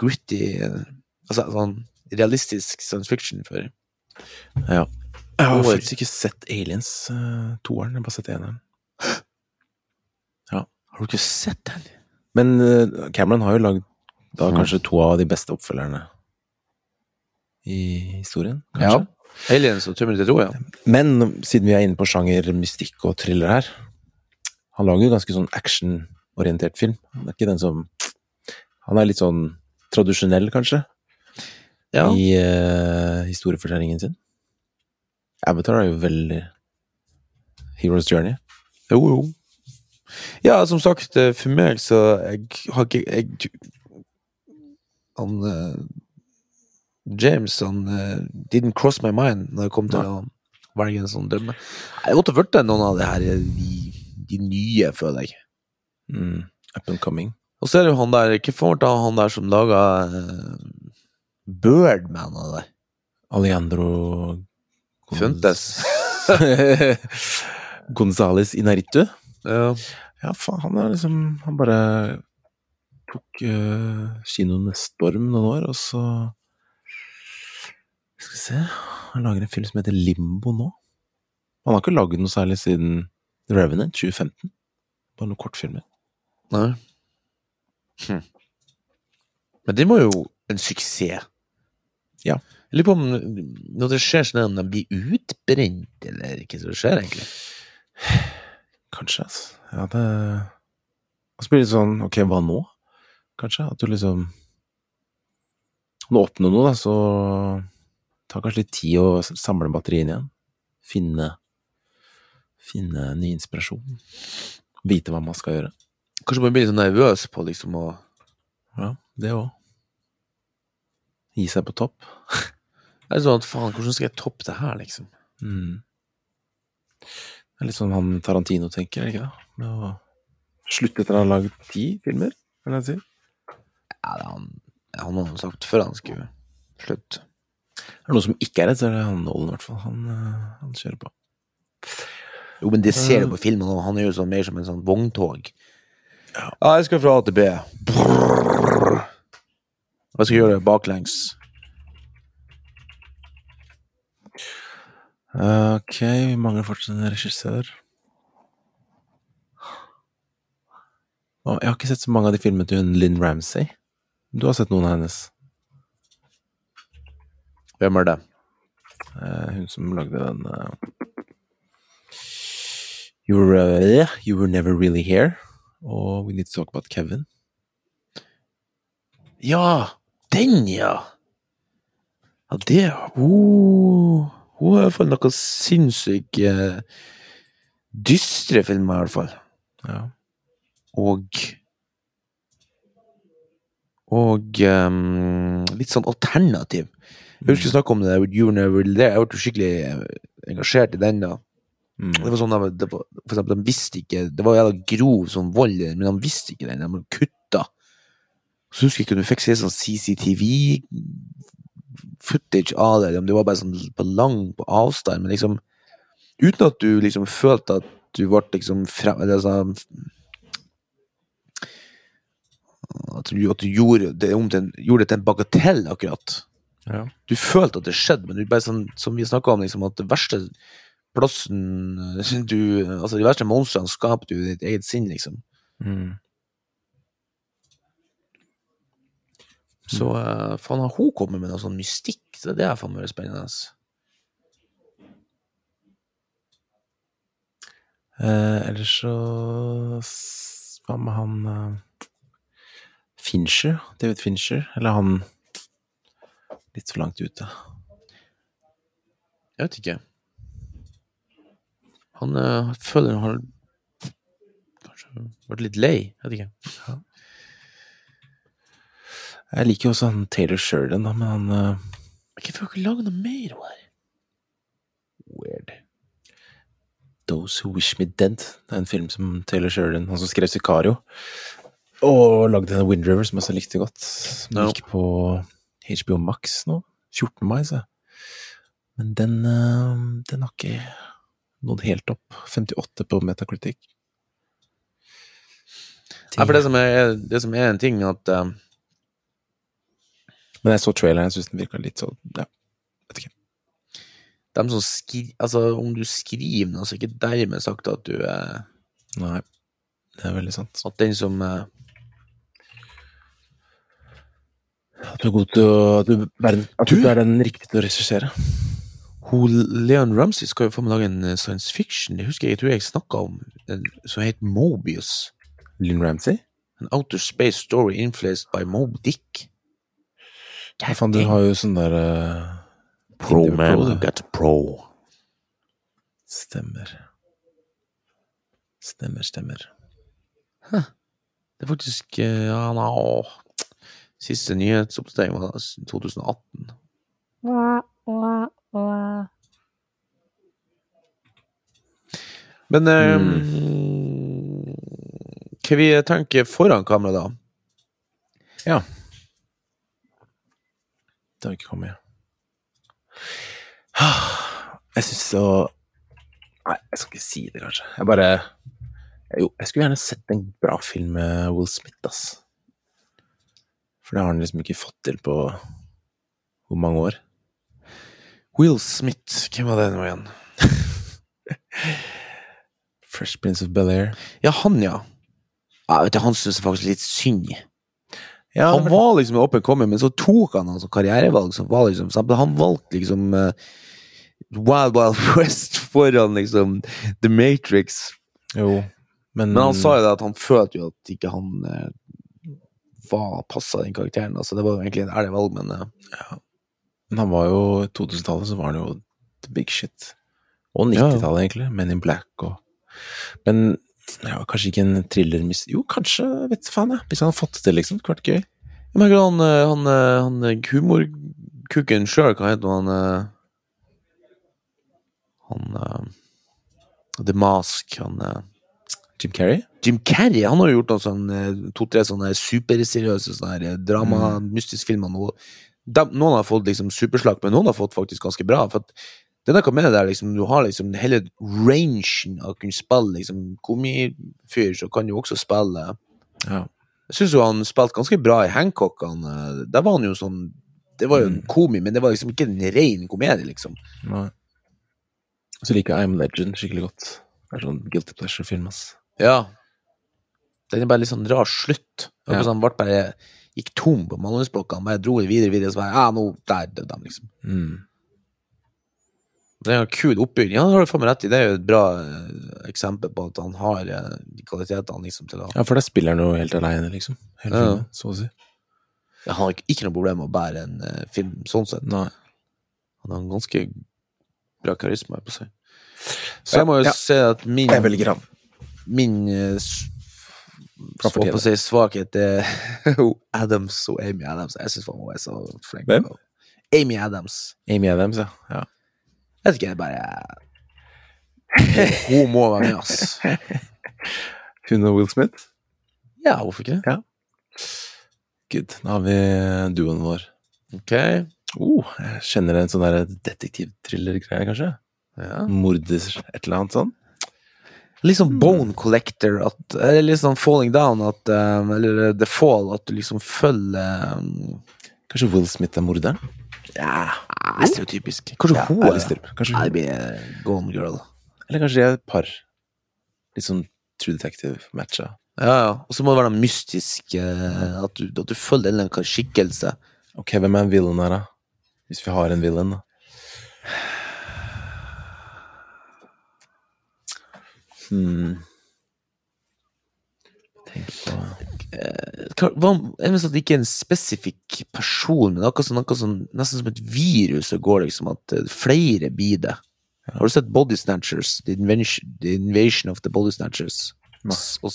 gritty Altså sånn realistisk science fiction for
Ja. Jeg har faktisk ikke sett Aliens uh, toeren, jeg har bare sett eneren.
Har du ikke sett den?
Men eh, Cameron har jo lagd da kanskje to av de beste oppfølgerne i historien, kanskje. Ja.
Aliens og Terminator 2, ja.
Men siden vi er inne på sjanger mystikk og thriller her Han lager jo ganske sånn actionorientert film. Han er ikke den som Han er litt sånn tradisjonell, kanskje,
ja.
i uh, historiefortellingen sin. Avatar er jo veldig Heroes Journey.
Jo, jo. Ja, som sagt, eh, for meg så jeg har ikke jeg, Han uh, James, han uh, didn't cross my mind når det kom til å velge en sånn drømme. Jeg måtte vært noen av de her de, de nye, føler jeg.
Mm. Up and coming.
Og så er det jo han der faen var han der som laga uh, Birdman av det?
Alejandro
Funtes.
Gonzales Inaritu.
Ja.
Ja, faen, han er liksom Han bare tok uh, kinoen med storm noen år, og så Skal vi se Han lager en film som heter Limbo nå. Han har ikke lagd noe særlig siden The Revenant 2015. Bare noen kortfilmer.
Nei. Hm. Men det må jo en suksess.
Ja.
Jeg lurer på om når det skjer sånn at de blir utbrent, eller hva som skjer, egentlig.
Kanskje, altså. Ja, det Og så blir det litt sånn, ok, hva nå? Kanskje? At du liksom Når du oppnår noe, da, så tar kanskje litt tid å samle batteriene igjen. Finne Finne ny inspirasjon. Vite hva man skal gjøre.
Kanskje man blir litt nervøs på liksom å
Ja, det òg. Gi seg på topp.
Det er sånn at faen, hvordan skal jeg toppe det her, liksom?
Mm. Det er litt sånn han Tarantino tenker, er ikke det? Med å slutte etter å ha laget ti filmer, vil jeg si.
Ja, det er han, han har jo sagt før han skulle slutte.
Er det noen som ikke er redd, så er det han Nolan, i hvert fall. Han, øh, han kjører på.
Jo, men det ser du på filmen, og han jo sånn, mer som en sånn vogntog. Ja, jeg skal fra A til B. Jeg skal gjøre det baklengs.
Ok, vi mangler fortsatt en regissør. Jeg har ikke sett så mange av de filmene til hun Linn Ramsay. Du har sett noen av hennes.
Hvem er det?
Eh, hun som lagde den eh, you, were, uh, you Were Never Really Here og We Need to Talk About Kevin.
Ja, den, ja! Ja, det Hun Hun har i hvert fall noen sinnssykt eh, dystre filmer, i hvert fall.
Ja.
Og Og um, litt sånn alternativ. Jeg husker vi snakket om det der, You Never There. Jeg ble skikkelig eh, engasjert i den, da.
Mm.
Det var sånn, det var, For eksempel, de visste ikke Det var jævla grov sånn vold i den, men de visste ikke den. De kutta. Så husker jeg ikke du fikk se sånn CCTV footage av det, om det var bare sånn på lang på avstand, men liksom Uten at du liksom følte at du ble liksom frem, sånn at du, at du gjorde, det, en, gjorde det til en bagatell, akkurat.
Ja.
Du følte at det skjedde, men du bare sånn, som vi snakka om, liksom, at det verste plassen du, Altså, de verste monstrene skaper du i ditt eget sinn, liksom.
Mm.
Så uh, faen, har hun kommet med noe sånn mystikk? Så det er faen meg spennende.
Eh, ellers så Hva med han uh, Fincher? David Fincher? Eller han litt for langt ute?
Jeg vet ikke. Han uh, føler han har kanskje vært litt lei. Jeg vet ikke.
Jeg liker jo også han Taylor Sheridan, da, men han eh,
Hvorfor har ikke lage noe mer hun her? Weird.
Those Who Wish Me Dead. Det er en film som Taylor Sheridan, han som skrev Sicario, og lagde denne Wind River, som jeg også likte godt. Som
no.
gikk på HBO Max nå. 14. mai, så. Men den, eh, den har ikke nådd helt opp. 58 på metakritikk.
Ja, for det som er, det som er en ting, at eh,
Men jeg så traileren, jeg syns den virka litt sånn ja, vet ikke.
de som skriver Altså, om du skriver noe, så er ikke dermed sagt at du eh,
Nei, det er veldig sant.
At den som eh,
At du er god til å at du, verden, At
Du-
du er den riktige til å regissere.
Leon Ramsey skal jo få med lage en eh, science fiction. Det husker jeg, jeg tror jeg snakka om, en som heter Mobius.
Lynn Ramsey?
An outer space story influenced by Mob Dick.
Ja, faen, du har jo sånn der uh,
Pro man,
pro,
get pro.
Stemmer. Stemmer, stemmer.
Det er faktisk eh, ja, nå, Siste nyhetsoppdatering var 2018. Men eh, Hva vi tenker foran kamera, da?
Ja. Det har ikke kommet. Jeg syns så Nei, jeg skal ikke si det, kanskje. Jeg bare Jo, jeg skulle gjerne sett en bra film med Will Smith, ass. For det har han liksom ikke fått til på hvor mange år?
Will Smith, hvem var det nå igjen?
Fresh Prince of Bel-Air.
Ja, han, ja. ja vet du, han syns jeg faktisk litt synd.
Ja,
Han var liksom en up and men så tok han altså karrierevalg som var liksom Han valgte liksom uh, Wild Wild West foran liksom The Matrix.
jo, men,
Men han sa jo det at han følte jo at ikke han uh, var passa den karakteren. Altså, det var jo egentlig et ærlig valg, men eh,
men han var jo I 2000-tallet så var han jo the big shit. Og 90-tallet, egentlig. Men in Black og Men ja, kanskje ikke en thriller Jo, kanskje, vet faen jeg. Hvis han hadde fått det til, liksom. Det vært gøy.
Jeg merker han, eh, han, eh, han eh, humorkukken sjøl, hva heter han Han The Mask, han
Jim Carrey?
Jim Carrey han har jo gjort to-tre sånne superseriøse sånne drama, mystisk filmer Noe. De, noen har fått liksom superslag, men noen har fått faktisk ganske bra. For at det er noe med det der, liksom, du har liksom hele rangen av å kunne spille liksom, komifyr, så kan du også spille
Ja.
Jeg syns jo han spilte ganske bra i Hancock. Han, eh, der var han jo sånn Det var jo en
Mm.
komi, men det var liksom ikke en ren komedie, liksom.
Nei. Så liker jeg I'm Legend skikkelig godt. Det er sånn guilty pleasure-film, ass.
Ja. Den er bare litt sånn rar slutt.
Ja.
Han ble bare gikk tom på manusblokkene, bare dro det videre, videre, så bare Ja, nå der døde de, liksom.
Mm.
Det er en kul oppbygging. Ja, det har faen meg rett i. Det er jo et bra eh, eksempel på at han har eh, de kvalitetene liksom til å
Ja, for da spiller han jo helt aleine, liksom. Hele
Ja.
filmen, så å si.
Han har ikke, ikke noe problem med å bære en uh, film sånn sett.
Nei.
Han har en ganske bra karisma på seg.
Så,
jeg må jo
ja,
se at min
jeg velger ham.
min
uh,
så på å si svakhet er Adams og Amy Adams. Jeg syns hun er så flink.
Hvem?
Amy Adams.
Amy Adams, ja. ja.
Jeg vet ikke, jeg bare Hun må være med, ass.
Hun og Will Smith?
Ja, hvorfor ikke?
Good. Da har vi duoen vår.
Ok.
Oh, jeg kjenner en sånn der detektiv-thriller-greie, kanskje?
Ja.
Morder, et eller annet sånn?
Litt sånn Bone Collector, at, eller litt sånn Falling Down, at, um, eller The Fall, at du liksom følger um,
Kanskje Will Smith er morderen?
Ja, det er stereotypisk. Kanskje
Ja,
hun
er
er
litt styrp. Kanskje hun.
blir eh, Gone Girl.
Eller kanskje de er et par. Litt sånn True Detective-matcha.
Ja, ja. Og så må det være noe mystisk, eh, at, du, at du følger en eller annen skikkelse.
Ok, hvem er en villain her, da? Hvis vi har en villain, da. Hmm. Tenk på
Hva- Hva jeg mener at det ikke er en spesifikk person, men akkurat sånn, akkurat sånn, nesten som et virus, så går liksom at eh, flere blir det. Har du sett Body Snatchers? The Invasion, the invasion of the Body Snatchers. S- Og,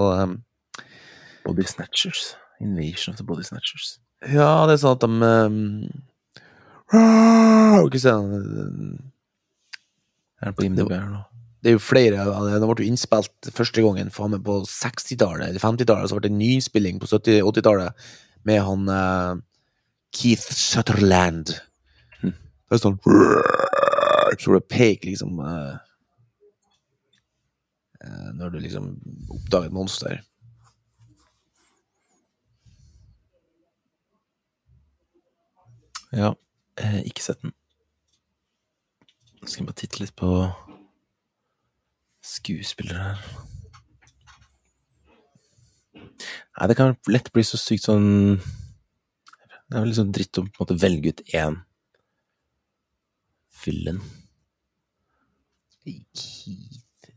og um,
Body Snatchers. Invasion of the Body Snatchers.
Ja, det er sånn at de um, Ikke se den
Er det på IMDb her nå?
Det er jo flere av det. De ble jo innspilt første gangen faen meg på 60-tallet eller 50-tallet. Så ble det en nyinnspilling på 70-80-tallet med han uh, Keith Sutherland.
Mm.
Det er sånn Så det peker liksom uh, Når du liksom oppdager et monster.
Ja, ikke sett den. Nå skal jeg bare titte litt på skuespillere her. Nei, det kan lett bli så sykt sånn Det er vel liksom dritt å på en måte velge ut én villain.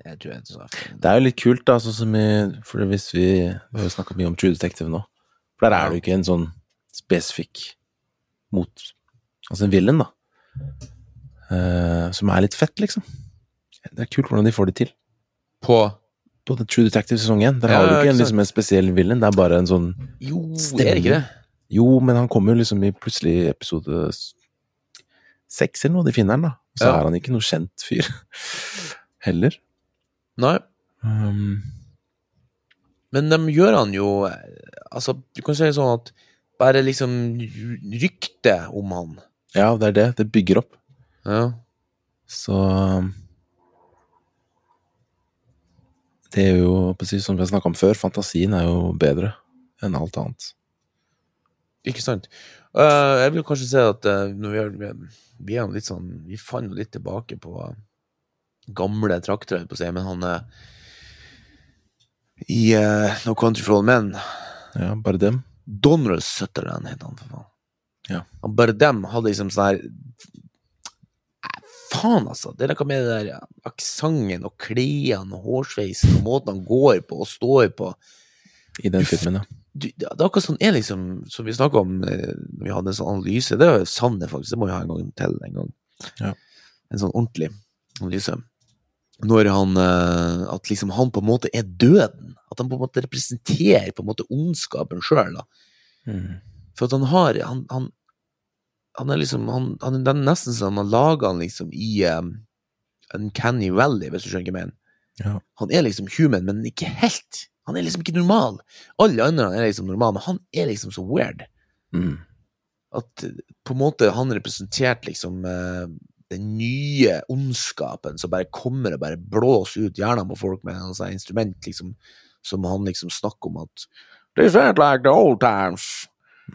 Jeg tror jeg sa feil.
Det er jo litt kult, da, sånn som i For hvis vi Vi har jo snakka mye om True Detective nå. For der er det jo ikke en sånn spesifikk mot Altså en villain, da. Uh, som er litt fett, liksom. Det er kult hvordan de får det til.
På
På The True Detective-sesongen. der
Ja,
har du ikke en, liksom, en spesiell villain, det er bare en sånn
Jo,
Stemmer.
er ikke det?
Jo, men han kommer jo liksom i plutselig episode seks eller noe, de finner han, da. Så
Ja.
er han ikke noe kjent fyr. Heller.
Nei.
Um,
Men de gjør han jo Altså, du kan si det sånn at bare liksom ryktet om han
ja, det er det. Det bygger opp.
Ja.
Så um, Det er jo, precis som vi har snakka om før, fantasien er jo bedre enn alt annet.
Ikke sant? Uh, jeg vil kanskje si at uh, vi, er, vi, er, vi litt sånn Vi fant litt tilbake på gamle trakter, på å si, men han er i uh, No Country for All Men
Ja, bare dem.
Donald Sutherland het han, for faen.
Ja.
Han bare dem hadde liksom sånn her Eh, Faen, altså. Det er noe med det der aksenten og klærne og hårsveisen og måten han går på og står på.
I den filmen, ja.
Du, det er akkurat sånn er liksom Som vi snakka om eh, når vi hadde en sånn analyse. Det er jo Sanne, faktisk. Det må vi ha en gang til. En gang.
Ja.
En sånn ordentlig analyse. Når han eh, At liksom han på en måte er døden. At han på en måte representerer på en måte ondskapen sjøl.
Mm.
For at han har Han, han, han er liksom han, han, Det er nesten som han lager han liksom i um, Uncanny Valley, hvis du skjønner hva jeg mener.
Ja.
Han er liksom human, men ikke helt. Han er liksom ikke normal. Alle andre er liksom normal, men han er liksom så weird.
Mm.
At på en måte han representerte liksom uh, den nye ondskapen som bare kommer og bare blåser ut hjernen på folk med sånn instrument, liksom, som han liksom snakker om at This ain't like the old times.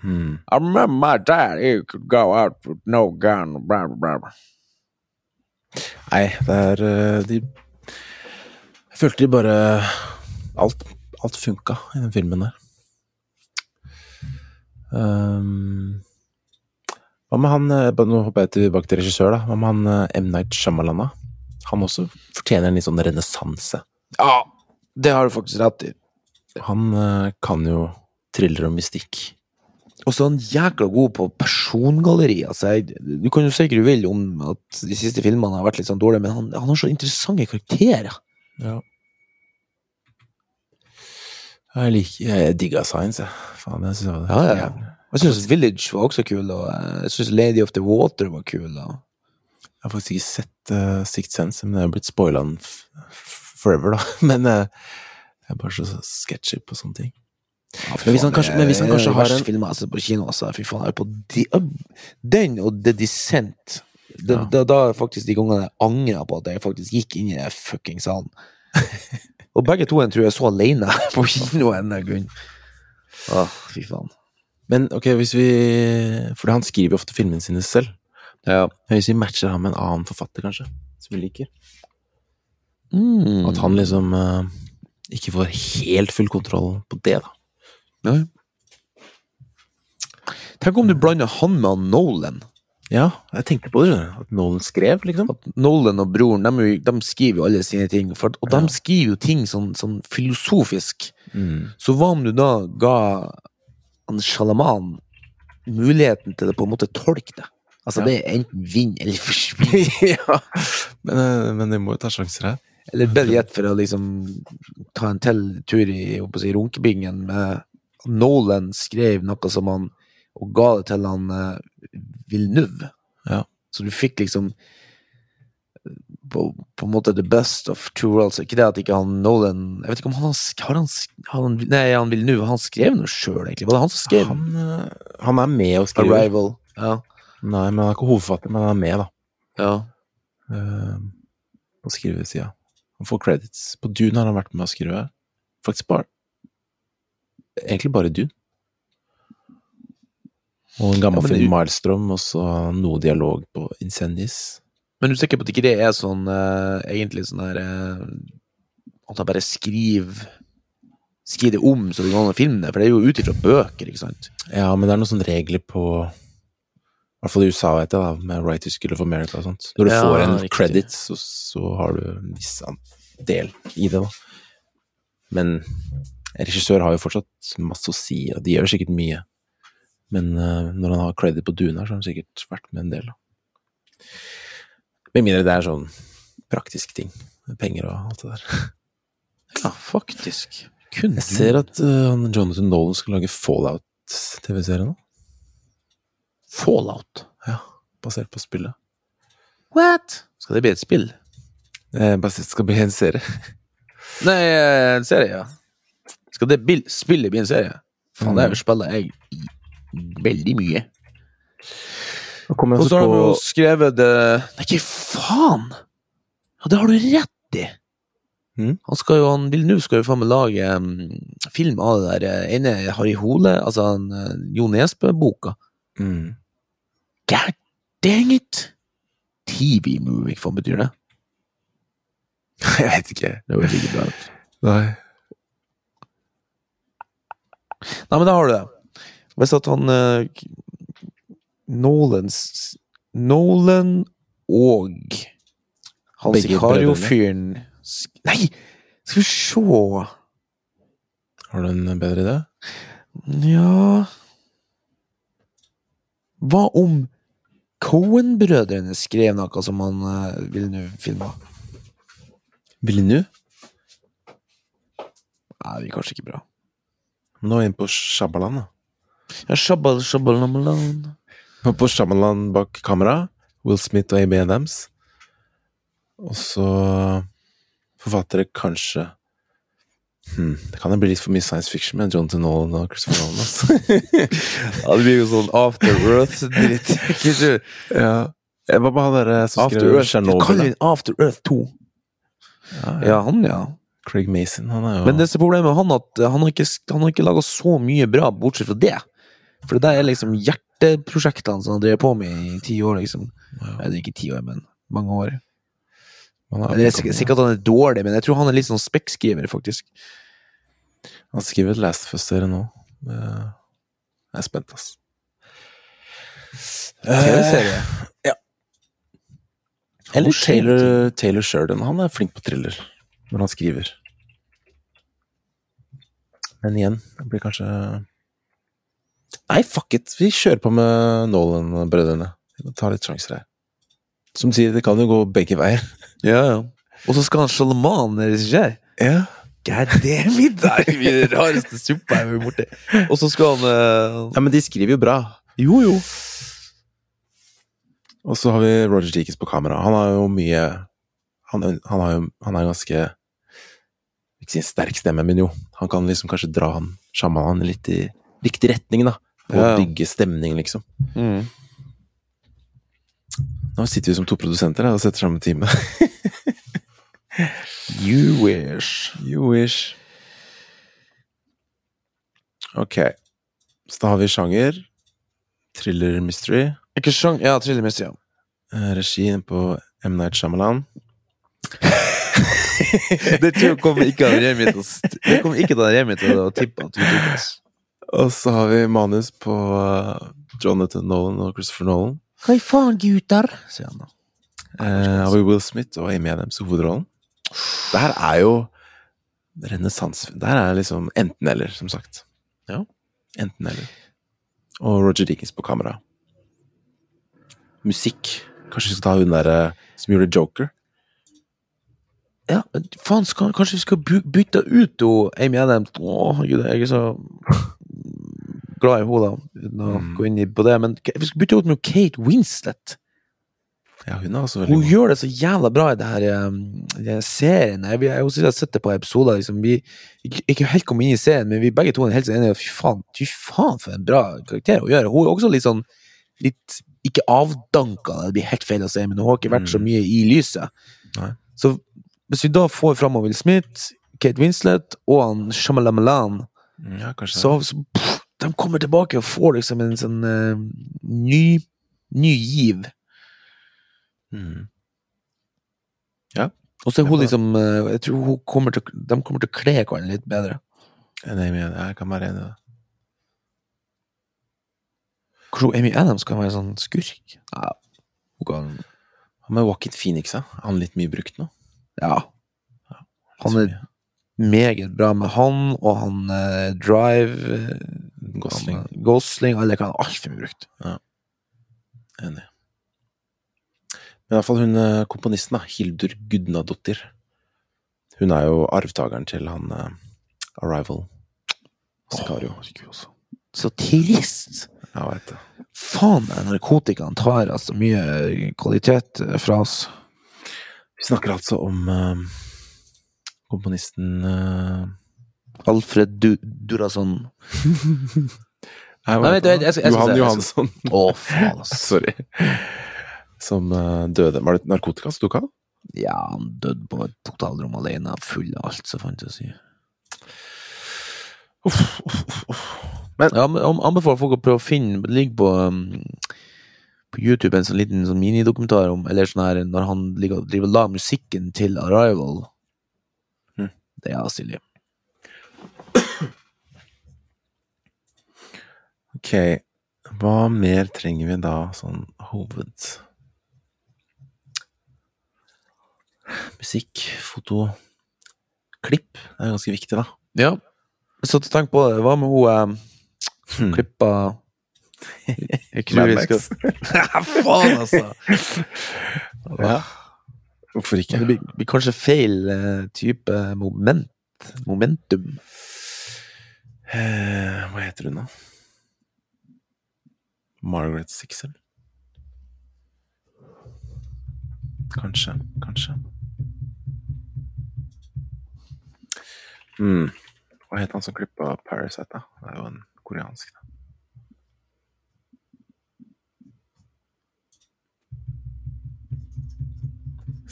Mm.
I remember my dad, he could go out with no gun, blah, blah, blah.
Nei, det er eh, de Jeg følte de bare Alt, alt funka i den filmen der. Um, hva med han eh, Nå hopper jeg tilbake til regissør, da. Hva med han eh, M. Night Shyamalana? Han også fortjener en litt sånn renessanse.
Ja, det har du faktisk rett i.
Han kan jo thriller og mystikk.
Og så er han jækla god på persongalleri. Altså, du kan jo si hva du vil om at de siste filmene har vært litt sånn dårlige, men han, han har så interessante karakterer.
Ja. Jeg liker Jeg digga Science, jeg. Faen, jeg synes det var
Ja, ja. Jeg syns Village var også kul, og jeg syns Lady of the Water var kul. Og...
Jeg har faktisk ikke sett uh, Sixth Sense, men jeg har blitt spoila forever, da. Men uh, jeg er bare så sketchy på sånne ting.
Ja,
Men hvis han kanskje- men hvis han
er
kanskje har en-
film altså, på kino, altså. Fy faen, er på de, Den og The Descent. Det,
Ja.
da, da er faktisk de gangene jeg angra på at jeg faktisk gikk inn i den fucking salen. og begge to en tror jeg så alene på kino en grunn. Åh, fy faen.
Men ok, hvis vi For han skriver ofte filmene sine selv.
Ja.
Hvis vi matcher han med en annen forfatter, kanskje, som vi liker
Mm.
At han liksom uh, ikke får helt full kontroll på det, da.
Ja. Tenk om du blander han med han Nolan.
Ja, jeg tenkte på det. At Nolan skrev, liksom.
At Nolan og broren de, de skriver jo alle sine ting. For, og de skriver jo ting sånn, sånn filosofisk.
Mm.
Så hva om du da ga han Shalaman muligheten til å på en måte tolke det? Altså
Ja.
det er enten vinn eller forsvinn.
ja, men, eh, men de må jo ta sjanser her.
eller biljett for å liksom ta en til tur i si, runkebingen med Nolan skrev noe som han og ga det til han uh, Villeneuve.
Ja.
Så du fikk liksom eh, på, på en måte the best of two worlds. Ikke det at ikke han Nolan Jeg vet ikke om han har, han, har han Nei, han Villeneuve, han skrev noe sjøl, egentlig. Var det han som skrev
Han, eh, han er med og skriver.
Arrival? Ja.
Nei, men han er ikke hovedforfatter, men han er med, da.
ja.
Uh, på skrivesida. Han får credits. På Dune har han vært med å skrive. Faktisk bare Egentlig bare Dune. Og en gammel
Ja,
film
du-
Maelstrom, og så noe dialog på Incendies.
Men du er sikker på at ikke det er sånn uh, egentlig sånn her uh, At han bare skriver Skriv det om så det går an å filme det? For det er jo ut ifra bøker, ikke sant?
Ja, men det er noen sånne regler på I hvert fall i USA, vet jeg, da, med Writers Guild of America og sånt. Når du
Ja,
får en
riktig.
credit, så, så har du en viss del i det, da. Men en regissør har jo fortsatt masse å si, og de gjør sikkert mye. Men uh, når han har credit på Duna, så har han sikkert vært med en del, da. Med mindre det er sånn praktisk ting. med Penger og alt det der.
Ja, faktisk. Kunne.
Jeg ser at uh, Jonathan Nolan skal lage Fallout-TV-serie nå.
Fallout.
Ja, basert på spillet.
What? Skal det bli et spill?
Eh, basert skal bli en serie.
Nei, eh, en serie, ja. Skal det spillet bli en serie? Faen, det er spiller jeg veldig mye. Og så har de jo skrevet det Nei, ikke faen! Ja, det har du rett i!
Mm.
Han skal jo, han Villeneuve skal jo faen meg lage um, film av det der eh, ene Harry Hole, altså en, uh, Jo Nesbø-boka.
mm.
God dang it! TV-movie, hva betyr det?
Jeg vet ikke.
Det høres ikke bra ut.
Nei.
Nei, men da har du det. Hvis at han uh, Nolans Nolan og han Sicario-fyren Nei! Skal vi se
Har du en bedre idé?
Ja Hva om Cohen-brødrene skrev noe som han uh, ville nå filme?
Villeneuve?
Nei, det blir kanskje ikke bra.
Nå er vi inne på Shabbaland, da.
Ja, shabbal, shabbal, namalan.
På Shabbaland bak kamera. Will Smith og Amy Adams. Og så forfattere kanskje hmm, Det kan jo bli litt for mye science fiction med Jonathan Nolan og Christopher Nolan. Altså.
Ja, det blir jo sånn After Earth-dritt.
Ja. Var bare han derre som
After
skrev Chernobyl.
After Earth 2.
Ja, ja.
Ja, han, ja.
Craig Mason, han er jo
Men det som er problemet med han, at han har ikke, han har ikke laga så mye bra, bortsett fra det. For det der er liksom hjerteprosjektene som han drev på med i ti år, liksom.
Ja.
Eller ikke ti år, men mange år. Det er sikkert, sikkert at han er dårlig, men jeg tror han er litt sånn spekkskriver, faktisk.
han skriver et Last of Us-serie nå. Jeg er spent, ass.
TV-serie.
ja. Eller Taylor, Taylor Sheridan. Han er flink på thriller når han skriver. Men igjen, det blir kanskje Nei, fuck it! Vi kjører på med Nolan-brødrene. Vi må ta litt sjanser her. Som sier, det kan jo gå begge veier.
Ja, ja. Og så skal han Shalaman regissere.
Ja.
God damn it! Det er den rareste suppa jeg har vært borti. Og så skal han uh...
ja, men de skriver jo bra.
Jo, jo.
Og så har vi Roger Deakins på kamera. Han har jo mye Han, han, har jo, han er ganske Ikke si en sterk stemme, men jo. Han kan liksom kanskje dra han sjamanen litt i riktig retning, da. Og
Ja.
bygge stemning, liksom.
Mm.
Nå sitter vi som to produsenter her og setter sammen time.
You wish.
you wish. Ok. Så da har vi sjanger. Thriller mystery.
Ikke sjang... Ja, Thriller Mystery. ja.
Eh, Regien på M. Night Shyamalan.
Det tror jeg kommer ikke han Remi til å Det kommer ikke han Remi til å tippe at vi tok oss.
Og så har vi manus på eh, Jonathan Nolan og Christopher Nolan.
Hva i faen, gutter? sier han da.
Eh, har vi Will Smith og Amy Adams i hovedrollen. Det her er jo renessanse. Det her er liksom enten-eller, som sagt.
Ja.
Enten-eller. Og Roger Dickens på kamera. Musikk. Kanskje vi skal ta hun derre som gjorde Joker?
Ja, men faen, skal, kanskje vi skal bytte ut Amy Adams Å, gud, jeg er så glad i henne, uten å
Mm.
gå inn på det. Men vi skal bytte ut med Kate Winslet.
Ja, hun er også veldig
Hun gjør det så jævla bra i det her, um, i serien. Jeg, jeg, jeg har sett det på episoder. Liksom. Vi ikke, ikke helt kom inn i serien, men vi begge to er helt enige. Fy faen, fy faen for en bra karakter å gjøre. Hun er også litt sånn litt Ikke avdanka, det blir helt feil å si, men hun har ikke vært så
Mm.
mye i lyset.
Nei.
Så hvis vi da får fram Will Smith, Kate Winslet og han Shamalamalan,
Ja, kanskje
så, så pff, de kommer tilbake og får liksom en sånn uh, ny, ny giv.
Mm.
Og så er hun
Ja.
liksom uh, Jeg tror hun kommer til, de kommer til å kle hverandre litt bedre.
En Amy, jeg kan være enig i det.
Kanskje Amy Adams kan være sånn skurk? Ja, hun kan
Han med Walkin Phoenix, ja. Han litt mye brukt nå.
Ja. Han er meget bra med han, og han eh, Drive eh,
Gosling.
han, eh, Gosling Alle kan altfor mye brukt.
Enig. Men iallfall hun eh, komponisten, da, Hildur Gudnadottir. Hun er jo arvtakeren til han eh, Arrival. Sicario.
Altså. Så trist!
Jeg veit det.
Faen, narkotikaen tar altså mye kvalitet fra oss.
Vi snakker altså om uh, komponisten uh,
Alfred du Durason.
Nei,
vent, vent, jeg skal- jeg
Johan Johansson.
Å, faen, ass.
Sorry. Som uh, døde Var det narkotika som tok av?
Ja, han døde på et totalrom alene, full av alt som fantes i.
Uff, uff, uff, uff. Men
Ja, men jeg anbefaler folk å prøve å finne Det ligger på, um, på YouTube en sånn liten sånn minidokumentar om Eller sånn her når han ligger, driver og lager musikken til Arrival. Det er stilig.
Ok, hva mer trenger vi da, sånn hoved... Musikk, foto, klipp. Det er ganske viktig, da.
Ja. Jeg tenk på det. Hva med hun eh,
Hmm.
klippa Jeg tror vi skal Faen, altså!
Ja. Hvorfor ikke?
Det blir, blir kanskje feil eh, type moment. Momentum.
Eh, hva heter hun, da? Margaret Sixel? Kanskje, kanskje. Mm. Hva het han som klippa Parasite, da? Det er jo en koreansk, da.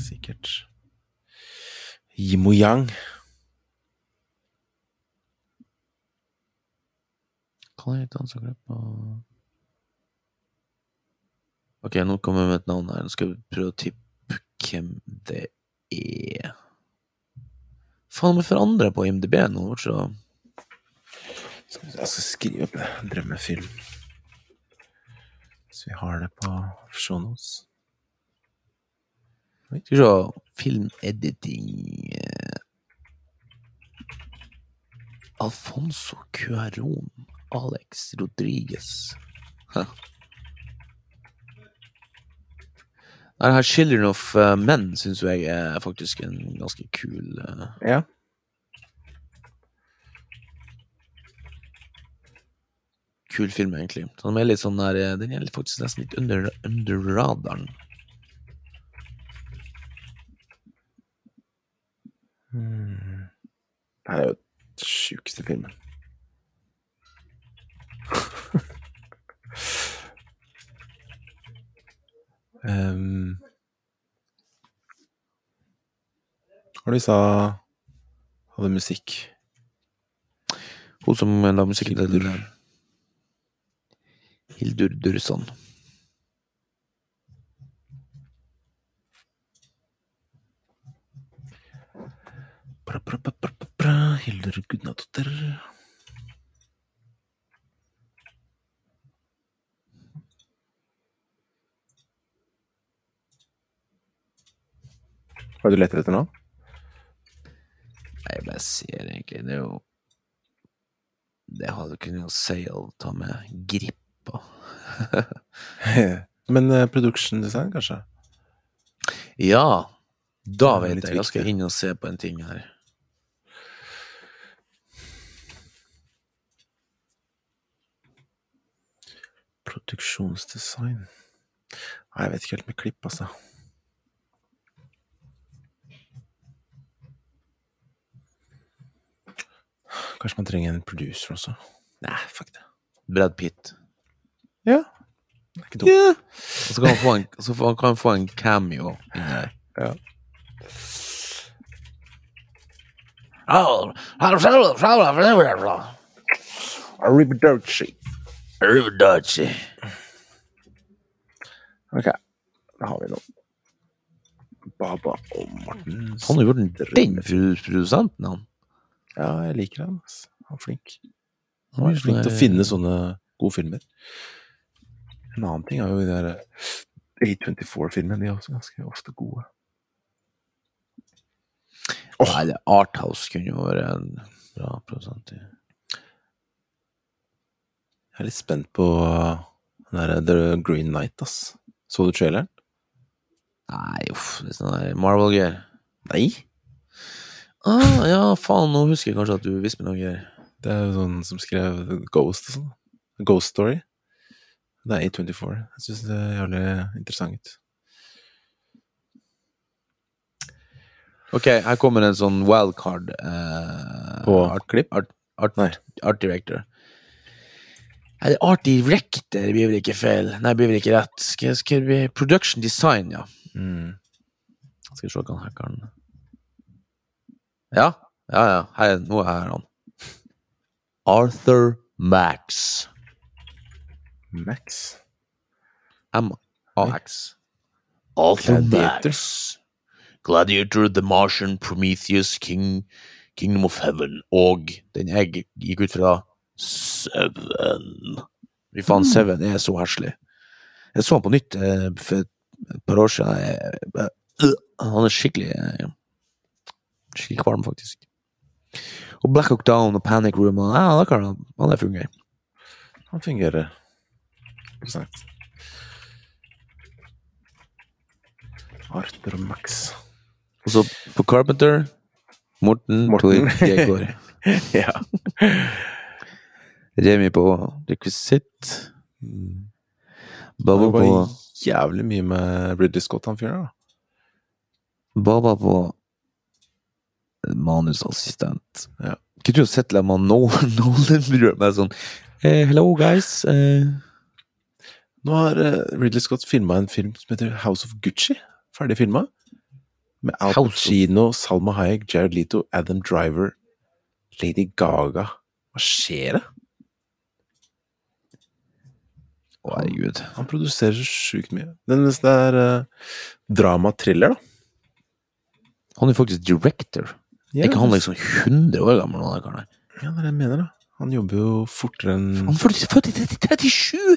Sikkert. Yimo Yang.
Han som klippa Ok, nå kommer jeg med et navn her. Nå skal vi prøve å tippe hvem det er. Faen, vi forandrer på IMDb nå. Så
Jeg skal skrive opp. Drømmefilm. Så vi har det på shownotes.
Skal vi se Filmediting eh, Alfonso Cuaron. Alex Rodriguez. Det her 'Children of eh, Men' syns jeg er faktisk en ganske kul eh,
Ja.
kul film, egentlig. Den er litt sånn der, den er faktisk nesten litt under, under radaren.
Hmm. Det her er jo den sjukeste filmen. um, det vi sa hadde musikk?
Hun som la musikken til Hildur Durson.
Bra, bra, bra, bra, bra, bra. Hildur Gudnadotter. Hva er det du leter etter nå?
Nei, jeg bare ser egentlig Det er jo Det hadde kunnet jo Sail ta med grippa.
Men uh, production design, kanskje?
Ja, da vet jeg. Jeg skal inn og se på en ting her.
Produksjonsdesign Nei, jeg vet ikke helt med klipp, altså. Kanskje man trenger en producer også? Nei, fuck det.
Brad Pitt.
Ja. Det er ikke dumt.
Yeah. Og så kan han få en, så kan han få en cameo inni her.
Ja. Arrivederci. Ok, da har vi noe. Baba og Morten.
Han har gjort en den produ- produsenten, han.
Ja, jeg liker han. Han er flink. Han er flink til å finne sånne gode filmer. En annen ting er jo de der A24-filmene. De er også ganske ofte gode. Åh.
Nei, Arthouse kunne jo være en bra produsent. i.
Jeg er litt spent på den der The Green Knight, ass. Så du traileren?
Nei, uff, det er sånn Marvel-greier.
Nei!
Ah, ja, faen, nå husker jeg kanskje at du visste meg noe greier.
Det er jo sånn som skrev Ghost og sånn. Ghost Story. Det er A24. Jeg syns det er jævlig interessant ut.
Ok, her kommer en sånn wildcard. Eh,
På
art,
klipp?
art, art,
Nei.
art director. Nei, det er art director det blir vel ikke feil. Nei, det blir vel ikke rett. Skal skal skrive production design, ja.
Mm.
Skal vi se hva han hackeren Ja, ja, ja. Her, nå er han. Arthur Max.
Max.
M-A-X. Arthur
Gladiator.
Max. Gladiator, The Martian, Prometheus, King, Kingdom of Heaven og den jeg gikk ut fra, Seven. Fy faen,
Mm.
Seven er så herselig. Jeg så han på nytt eh, for et par år siden. Øh, han er skikkelig eh, Skikkelig kvalm, faktisk. Og Black Hawk Down og Panic Room og, ja, han, han er fungerer.
Han fungerer. Interessant. Arthur og Max.
Og så på Carpenter Morten,
Morten.
Tor Gegård.
ja.
Remi på rekvisitt. Baba på
jævlig mye med Ridley Scott, han fyren der.
Baba på manusassistent.
Ja.
Kunne jo sett man Nolan Nolan med sånn hey, Hello, guys. Uh...
Nå har uh, Ridley Scott filma en film som heter House of Gucci. Ferdig filma. Med Al Pacino, Salma Hayek, Jared Leto, Adam Driver, Lady Gaga. Hva skjer det?
Å, herregud.
Han produserer så sjukt mye. Den neste er uh, drama-thriller, da.
Han er faktisk director.
Ja,
Er ikke han liksom 100 år gammel? Han der,
Ja, det er det jeg mener, da. Han jobber jo fortere enn
Han er født i 37!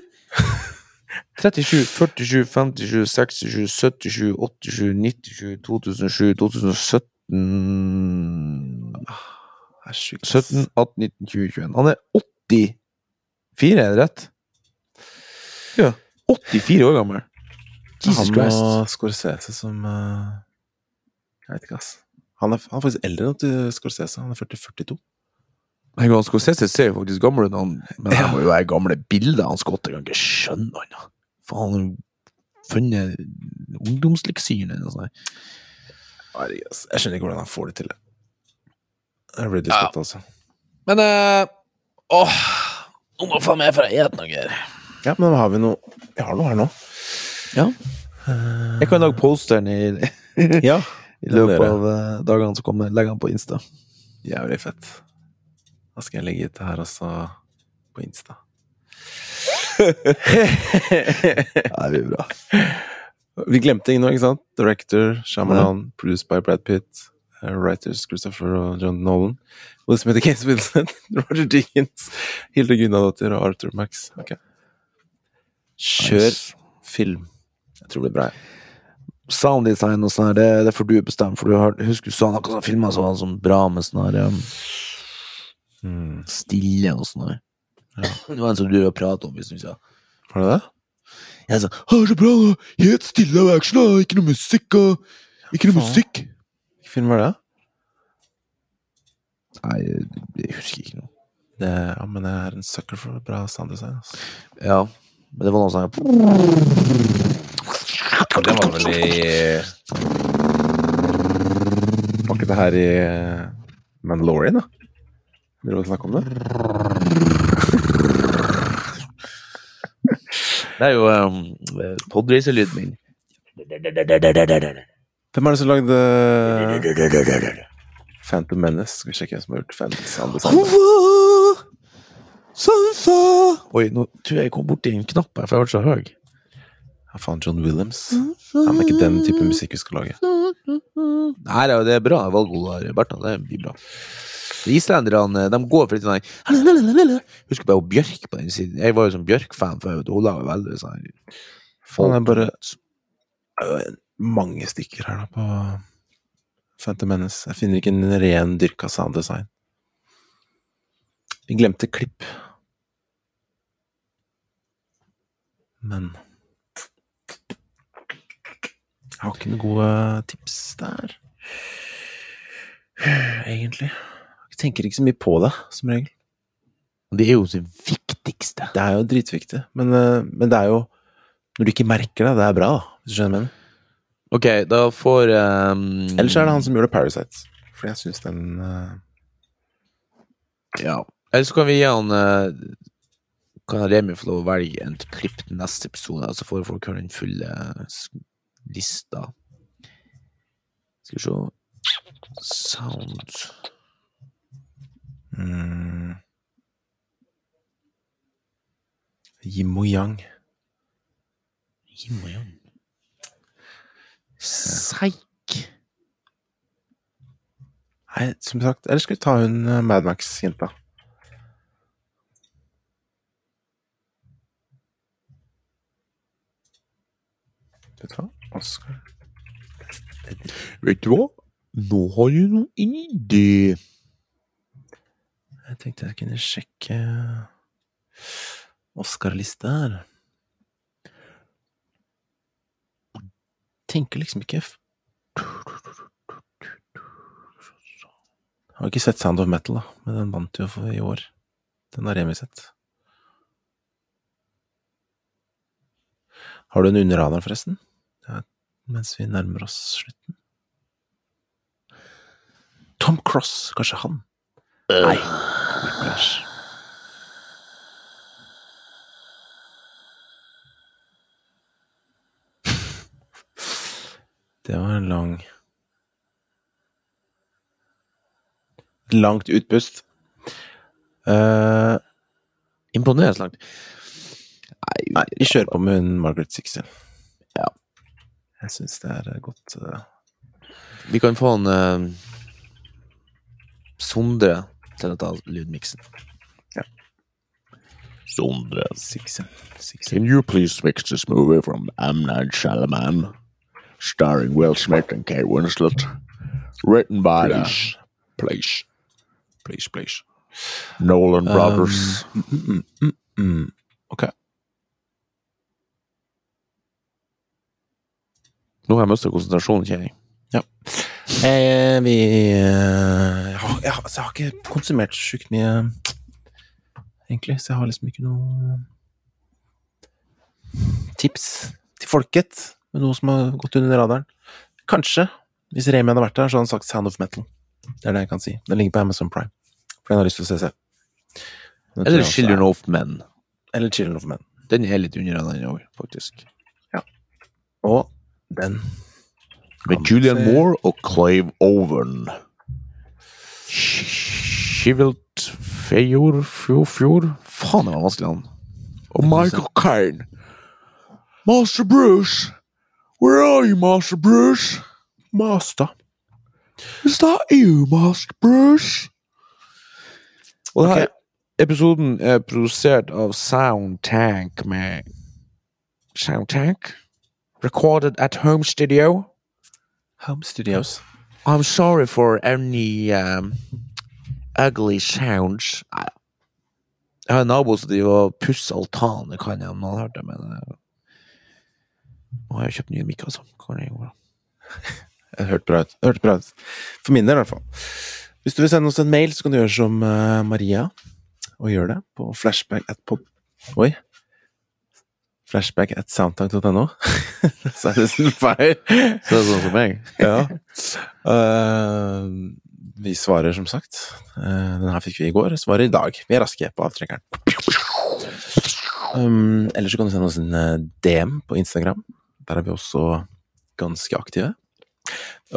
37, 47, 57, 67, 77, 87, 97, 2007, 2017
Det er sjukt.
17, 18, 19, 20, 21. Han er 84, er det rett? Ja. 84 år gammel. Jesus
han
Christ.
og Scorsese som uh, Jeg vet ikke, ass. Han er, han er faktisk eldre enn Scorsese. Han er 40-42.
Jeg kan Scorsese ser jo faktisk gammel ut, han- men det må jo være gamle bilder han Scott. Jeg kan ikke skjønne han. da. Faen, han har funnet ungdomsliksyren eller noe sånt.
Herregud, ass. Jeg skjønner ikke hvordan han får det til. Ridley
Ja.
Altså.
Men uh, åh, nå må faen meg for å noe. her.
Ja, men har vi noe Vi har noe her nå.
Ja. Jeg kan lage posteren i,
ja.
i løpet av eh, dagene som kommer. Legge den på Insta.
Jævlig fett. Da skal jeg legge ut det her også på Insta.
Det blir bra.
Vi glemte ingen nå, ikke sant? Director, Shyamalan, produced by Brad Pitt, eh, writers Christopher og John Nolan, Og det som heter Case Wilson, Roger Dickens, Hilde Gunnadottir og Arthur Max. Ok. Kjør
Nice.
film. Jeg tror det blir bra. jeg.
Sounddesign og sånn det, det får du bestemme. For du har, husker du så noen sånne filmer som var sånn bra med sånn her um,
Mm.
stille og sånn her.
Ja.
Det var en som du har pratet om, hvis du sa.
Var det det?
Jeg sa «Å, så bra! Helt stille og action, da! Ikke noe musikk, og Ikke noe
Faen.
musikk!
Hvilken film var det?
Nei, jeg husker ikke noe.
det? Ja, men jeg er en sucker for bra sounddesign. Altså.
Ja, men det var noe sånn
Det var vel i Var ikke det her i eh, Mandalorian, da? Vil du snakke om det?
Det er jo um, podracerlyden min.
Hvem er det som lagde Phantom Menace? Skal vi sjekke hvem som har gjort Phantom sounddesign?
Oi, nå tror jeg jeg kom borti en knapp her, for jeg ble så høy.
Ja, faen, John Williams. Han er ikke den type musikk vi skal lage.
Nei, det er- det bra valg, Ola Bertha. Det blir bra. Islenderne de går for litt sånn Husker bare Bjørk på den siden. Jeg var jo sånn Bjørk-fan før. Hun lager veldig sånn
Faen, det er bare mange stykker her da på Phantom Menace. Jeg finner ikke en ren dyrka sounddesign. Vi glemte klipp. Men Jeg har ikke noen gode tips der. Egentlig. Jeg tenker ikke så mye på det, som regel.
Det er jo det viktigste.
Det er jo dritviktig, men, eh, men det er jo Når du ikke merker det, det er bra, da. Hvis du skjønner hva jeg mener.
Ok, da får um,
Ellers er det han som gjorde Parasites. For jeg syns den uh...
Ja. Eller så kan vi gi han eh, Kan Remi få lov å velge en klipp til neste episode, så får folk høre den fulle eh, lista. Skal vi se Sound
mm, Yin og yang.
Yin og yang. Seik.
Nei, som sagt, eller skal vi ta hun uh, Vet du hva? Oscar
Vet du hva? Nå har du noe en idé.
Jeg tenkte jeg kunne sjekke Oscar-lista her. Tenker liksom ikke jeg Har ikke sett Sound of Metal, da, men den vant jo for i år. Den har Remi sett. Har du en under forresten? Mens vi nærmer oss slutten. Tom Cross, kanskje han? Nei. Whiplash. Det var en lang Langt utpust. Uh,
Imponerende langt. Nei,
vi kjører på med Margaret Sixten.
Ja.
Jeg syns det er godt eh,
Vi kan få en eh, Sondre til å ta lydmiksen.
Ja.
Sondre.
Sixel. Sixel.
Can you please mix this movie from M. Night Shyamalan, starring Will Smith and Kate Winslet, written by the
Please. Please. Please, please.
Nolan brothers?
Mm, mm, mm, mm. Ok.
Nå har jeg mista konsentrasjonen, kjenner jeg.
Eh, vi eh, jeg, har, jeg, har, ikke konsumert sjukt mye, egentlig, så jeg har liksom ikke noe tips til folket med noe som har gått under radaren. Kanskje, hvis Remi hadde vært der, så hadde han sagt Sound of Metal. Det er det jeg kan si. Den ligger på Amazon Prime. For den har lyst til å se seg.
Eller Children of Men.
Eller Children of Men.
Den er litt under den òg, faktisk.
Og den
Med Julian
se-
Moore og Clive Owen.
Shivelt Fejord Fjord Faen, det var vanskelig navn.
Og Michael Caine. Master Bruce! Where are you, Master Bruce?
Master.
Is that you, Master Bruce?
Og okay.
Ok.
episoden er produsert av Soundtank med Soundtank? Recorded at home studio.
Home Studios.
I'm sorry for any um, ugly sounds. Jeg har en nabo som driver og pusser altanen. Det kan jeg om noen har hørt det, men uh, Nå har jeg kjøpt nye mikker, altså. Kan jeg
bra ut. Det bra ut. For min del, i hvert fall. Hvis du vil sende oss en mail, så kan du gjøre som eh, Maria, og gjøre det på flashback at pod... Oi. Flashback at soundtank.no. Så er det sånn feil.
Så det er sånn som meg?
Ja. Uh, vi svarer, som sagt. Uh, den her fikk vi i går. Svarer i dag. Vi er raske på avtrekkeren. Um, eller så kan du sende oss en eh, DM på Instagram. Der er vi også ganske aktive.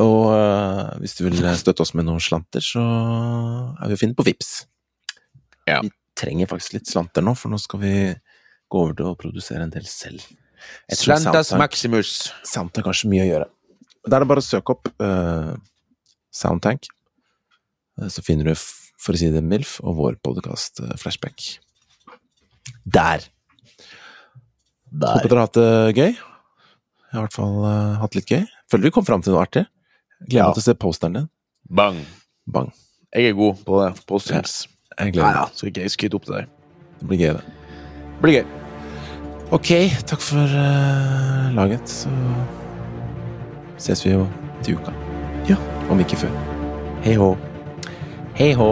Og uh, hvis du vil støtte oss med noen slanter, så er vi å finne på Vips.
Ja.
Vi trenger faktisk litt slanter nå, for nå skal vi gå over til å produsere en del selv.
Slantas Maximus.
Soundtank har så mye å gjøre. Da er det bare å søke opp uh, Soundtank, Eh, så finner du, for å si det MILF, og vår podkast Flashback. Der! Håper dere har hatt det gøy. Jeg har i hvert fall uh, hatt litt gøy. Føler vi kom fram til noe artig. Gleder
Ja.
meg til å se posteren din.
Bang.
Bang.
Jeg er god på det. Postings.
Jeg
gleder
gleder
Ja,
meg.
så gøy skryt opp til deg.
Det blir gøy, det.
Blir gøy.
Ok, takk for uh, laget. Så ses vi jo til uka.
Ja.
Om ikke før.
Hei hå.
Hei hå.